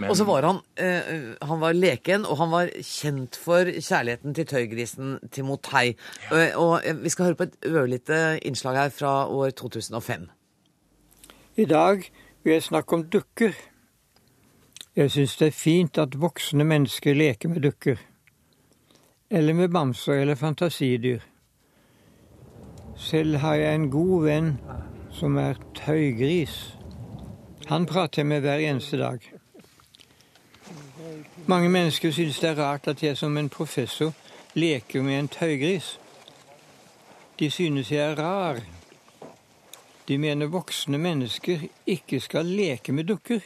Men... Og så var han, eh, han var leken, og han var kjent for kjærligheten til tøygrisen Timotei. Ja. Og, og eh, vi skal høre på et ørlite innslag her fra år 2005. I dag vil jeg snakke om dukker. Jeg syns det er fint at voksne mennesker leker med dukker. Eller med bamser eller fantasidyr. Selv har jeg en god venn som er tøygris. Han prater jeg med hver eneste dag. Mange mennesker synes det er rart at jeg som en professor leker med en tøygris. De synes jeg er rar. De mener voksne mennesker ikke skal leke med dukker.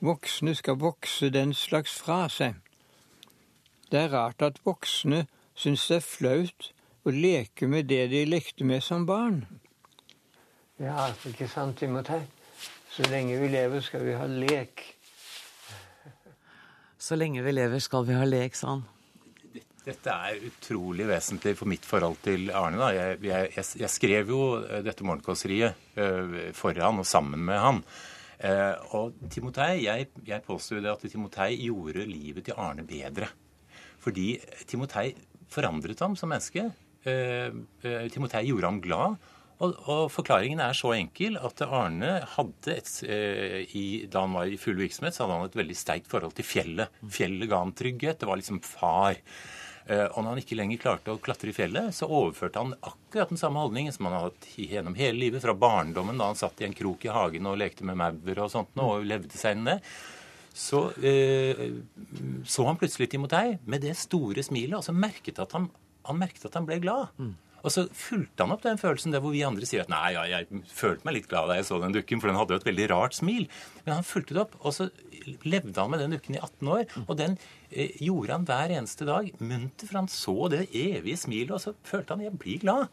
Voksne skal vokse den slags fra seg. Det er rart at voksne syns det er flaut og leke med det de lekte med som barn. Ja, ikke sant, Timotei? Så lenge vi lever, skal vi ha lek. Så lenge vi lever, skal vi ha lek, sa han. Dette er utrolig vesentlig for mitt forhold til Arne. Jeg, jeg, jeg, skrev jo eh, dette morgenkåseriet foran for han og sammen med han. Uh, og Timotei, jeg, jeg påstår jo det at Timotei gjorde livet til Arne bedre. Fordi Timotei forandret ham som menneske. Eh, eh, Timotei gjorde ham glad. Og, og, forklaringen er så enkel at Arne hadde et, eh, i, Da han var i full virksomhet, så hadde han et veldig sterkt forhold til fjellet. Fjellet ga ham trygghet. Det var liksom far. Eh, og når han ikke lenger klarte å klatre i fjellet, så overførte han akkurat den samme holdningen som han hadde hatt gjennom hele livet, fra barndommen da han satt i en krok i hagen og lekte med maur og sånt, og levde seg inn det. Så eh, så han plutselig Timotei med det store smilet, og så merket at han, han merket at han ble glad. Og så fulgte han opp den følelsen der hvor vi andre sier at nei, ja, jeg følte meg litt glad da jeg så den dukken, for den hadde jo et veldig rart smil. Men han fulgte det opp, og så levde han med den dukken i 18 år. Og den eh, gjorde han hver eneste dag munter, for han så det evige smilet, og så følte han jeg blir glad.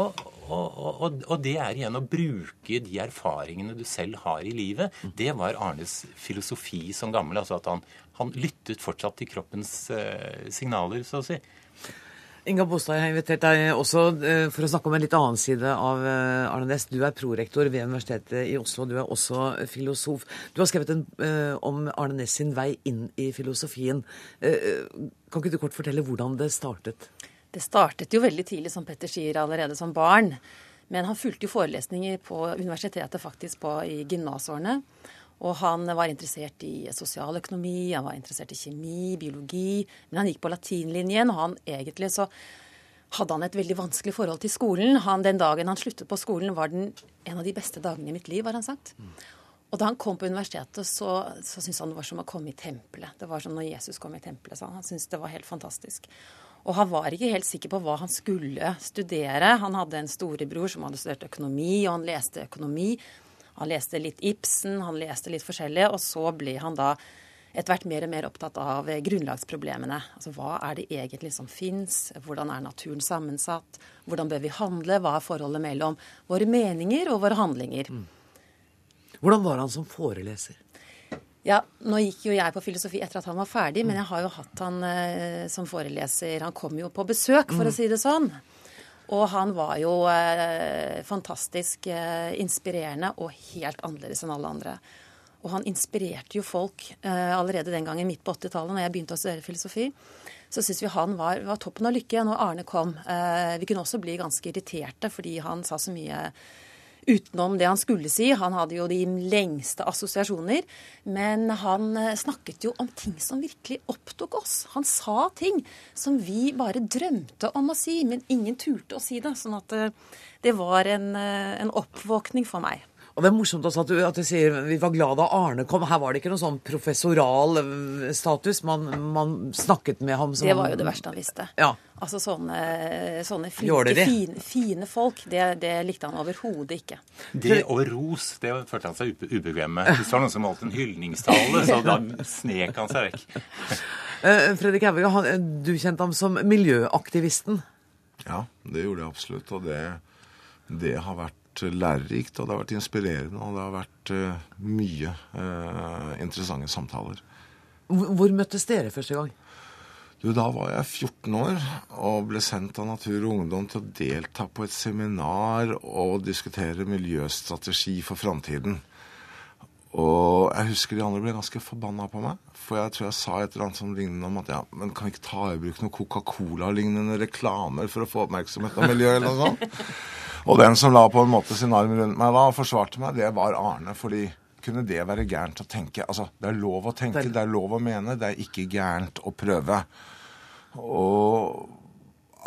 Og, og, og, og, det er igjen å bruke de erfaringene du selv har i livet. Det var Arnes filosofi som gammel. altså at Han, han lyttet fortsatt til kroppens eh, signaler, så å si. Inga Bostad, jeg har invitert deg også eh, for å snakke om en litt annen side av eh, Arne Næss. Du er prorektor ved Universitetet i Oslo, du er også filosof. Du har skrevet en, eh, om Arne Næss sin vei inn i filosofien. Kan ikke du kort fortelle hvordan det startet? Det startet jo veldig tidlig, som Petter sier, allerede som barn. Men han fulgte jo forelesninger på universitetet faktisk på, i gymnasårene. Og han var interessert i sosialøkonomi, han var interessert i kjemi, biologi. Men han gikk på latinlinjen, og han egentlig så hadde han et veldig vanskelig forhold til skolen. Han, den dagen han sluttet på skolen, var den en av de beste dagene i mitt liv, har han sagt. Og da han kom på universitetet, så, så syntes han det var som å komme i tempelet. Det var som når Jesus kom i tempelet, sa han. Han syntes det var helt fantastisk. Og han var ikke helt sikker på hva han skulle studere. Han hadde en storebror som hadde studert økonomi, og han leste økonomi. Han leste litt Ibsen, han leste litt forskjellig, og så ble han da etter hvert mer og mer opptatt av grunnlagsproblemene. Altså hva er det egentlig som fins? Hvordan er naturen sammensatt? Hvordan bør vi handle? Hva er forholdet mellom våre meninger og våre handlinger? Mm. Hvordan var han som foreleser? Ja, Nå gikk jo jeg på filosofi etter at han var ferdig, men jeg har jo hatt han eh, som foreleser. Han kom jo på besøk, for å mm. si det sånn. Og han var jo eh, fantastisk eh, inspirerende og helt annerledes enn alle andre. Og han inspirerte jo folk eh, allerede den gangen midt på 80-tallet, når jeg begynte å studere filosofi. Så syns vi han var, var, toppen av lykke når Arne kom. Vi kunne også bli ganske irriterte fordi han sa så mye utenom det han skulle si. Han hadde jo de lengste assosiasjoner. Men han eh, snakket jo om ting som virkelig opptok oss. Han sa ting som vi bare drømte om å si, men ingen turte å si det. Sånn at det, eh, var en, eh, en oppvåkning for meg. Og Det er morsomt også at du, at du, sier vi var glad da Arne kom. Her var det ikke noen sånn professoral eh, status. Man, man snakket med ham som Det var jo det verste han visste. Ja. Altså sånne, sånne flinke, fine, fine, folk, det, det likte han overhodet ikke. Det og ros, det følte han seg ubekvem med. Hvis det var noen som holdt en hyldningstale, så da snek han seg vekk. Uh, *laughs* Fredrik Hauge, du kjente ham som miljøaktivisten. Ja, det gjorde jeg absolutt. Og det, det har vært lærerikt, og det har vært inspirerende, og det har vært uh, mye uh, interessante samtaler. Hvor, hvor møttes dere første gang? Du, Da var jeg 14 år og ble sendt av Natur og Ungdom til å delta på et seminar og diskutere miljøstrategi for framtiden. Og jeg husker de andre ble ganske forbanna på meg. For jeg tror jeg sa et eller annet som lignende om at ja, men kan vi ikke ta i bruk noen Coca-Cola-lignende reklamer for å få oppmerksomhet om miljøet, eller noe sånt? *laughs* Og den som la på en måte sin arm rundt meg da og forsvarte meg, det var Arne. fordi kunne det være gærent å tenke? Altså, Det er lov å tenke, det er lov å mene, det er ikke gærent å prøve. Og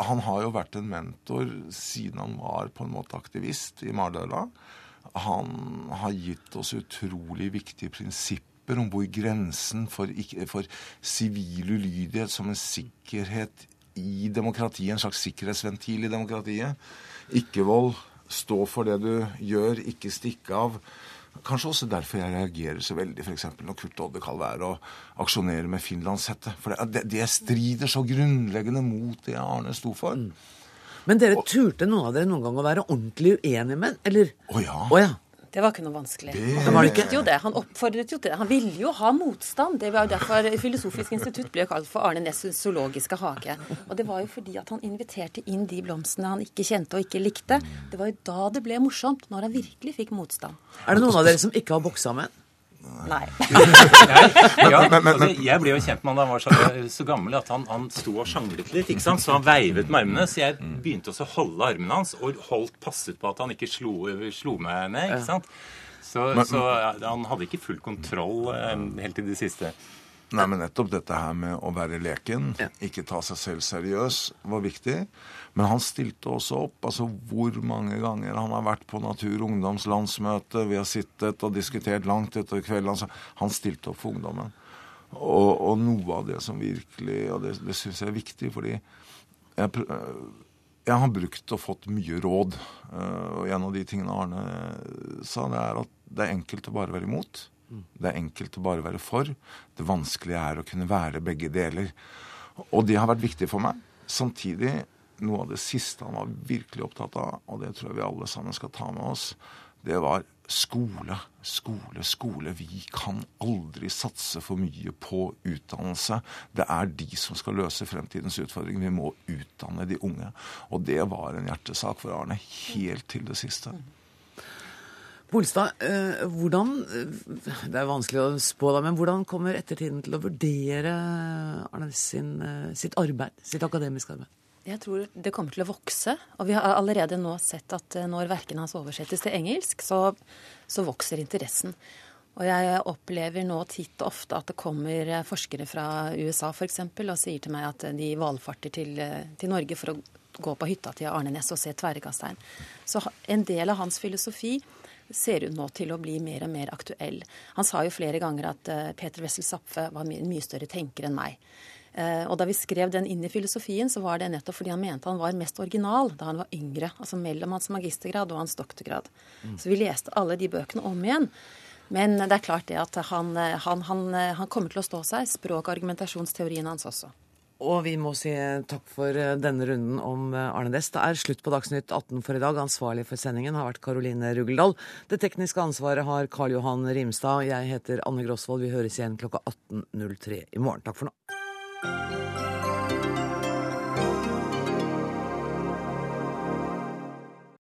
han har jo vært en mentor siden han var på en måte aktivist i Mardøla. Han har gitt oss utrolig viktige prinsipper om hvor grensen for, for sivil ulydighet som en sikkerhet i demokratiet, en slags sikkerhetsventil i demokratiet, ikke-vold. Stå for det du gjør, ikke stikke av. Kanskje også derfor jeg reagerer så veldig f.eks. når Kurt Odde kan er og aksjonere med finlandshette. For det, det, strider så grunnleggende mot det Arne sto for. Men dere turte noen av dere noen gang å være ordentlig uenige med eller? Å ja. Å ja. Det var ikke noe vanskelig. Det... Han, det jo det. han oppfordret jo til det. Han ville jo ha motstand. Det var jo derfor Filosofisk institutt ble jo kalt for Arne Næss zoologiske hage. Og det var jo fordi at han inviterte inn de blomstene han ikke kjente og ikke likte. Det var jo da det ble morsomt, når han virkelig fikk motstand. Er det noen av dere som ikke har boksa med? Nei. *laughs* ja, altså, jeg ble jo kjent med han da han var så, så gammel at han, han sto og sjanglet litt. ikke sant? Så han veivet med armene. Så jeg begynte også å holde armene hans og holdt passet på at han ikke slo, slo meg ned. ikke sant? Så, så han hadde ikke full kontroll eh, helt til det siste. Nei, men nettopp dette her med å være leken, ikke ta seg selv seriøs, var viktig. Men han stilte også opp. Altså hvor mange ganger han har vært på Natur og Ungdoms landsmøte, vi har sittet og diskutert langt etter kvelden. Altså, han stilte opp for ungdommen. Og, og, noe av det som virkelig Og det, det syns jeg er viktig, fordi jeg, jeg har brukt og fått mye råd. Og en av de tingene Arne sa, det er at det er enkelt å bare være imot. Det er enkelt å bare være for. Det vanskelige er å kunne være begge deler. Og det har vært viktig for meg. Samtidig, noe av det siste han var virkelig opptatt av, og det tror jeg vi alle sammen skal ta med oss, det var skole, skole, skole. Vi kan aldri satse for mye på utdannelse. Det er de som skal løse fremtidens utfordringer. Vi må utdanne de unge. Og det var en hjertesak for Arne helt til det siste. Bolstad, eh, hvordan eh, Det er vanskelig å spå, da, men hvordan kommer ettertiden til å vurdere Arne sin, eh, sitt arbeid, sitt akademiske arbeid? Jeg tror det kommer til å vokse. Og vi har allerede nå sett at når verkene hans oversettes til engelsk, så, så vokser interessen. Og jeg opplever nå titt og ofte at det kommer forskere fra USA f.eks. og sier til meg at de valfarter til, til Norge for å gå på hytta til Arne Næss og se tverrkasteren. Så en del av hans filosofi ser ut nå til å bli mer og mer aktuell. Han sa jo flere ganger at Peter Wessel Zapfe var en mye større tenker enn meg. Uh, og da vi skrev den inn i filosofien, så var det nettopp fordi han mente han var mest original da han var yngre. Altså mellom hans magistergrad og hans doktorgrad. Mm. Så vi leste alle de bøkene om igjen. Men det er klart det at han, eh, han, han, han kommer til å stå seg. Språk- og argumentasjonsteorien hans også. Og vi må si takk for eh, denne runden om eh, Arne Næss. Det er slutt på Dagsnytt 18 for i dag. Ansvarlig for sendingen har vært Karoline Rugeldal. Det tekniske ansvaret har Karl Johan Rimstad. Jeg heter Anne Grosvold. Vi høres igjen klokka 18.03 i morgen. Takk for nå. you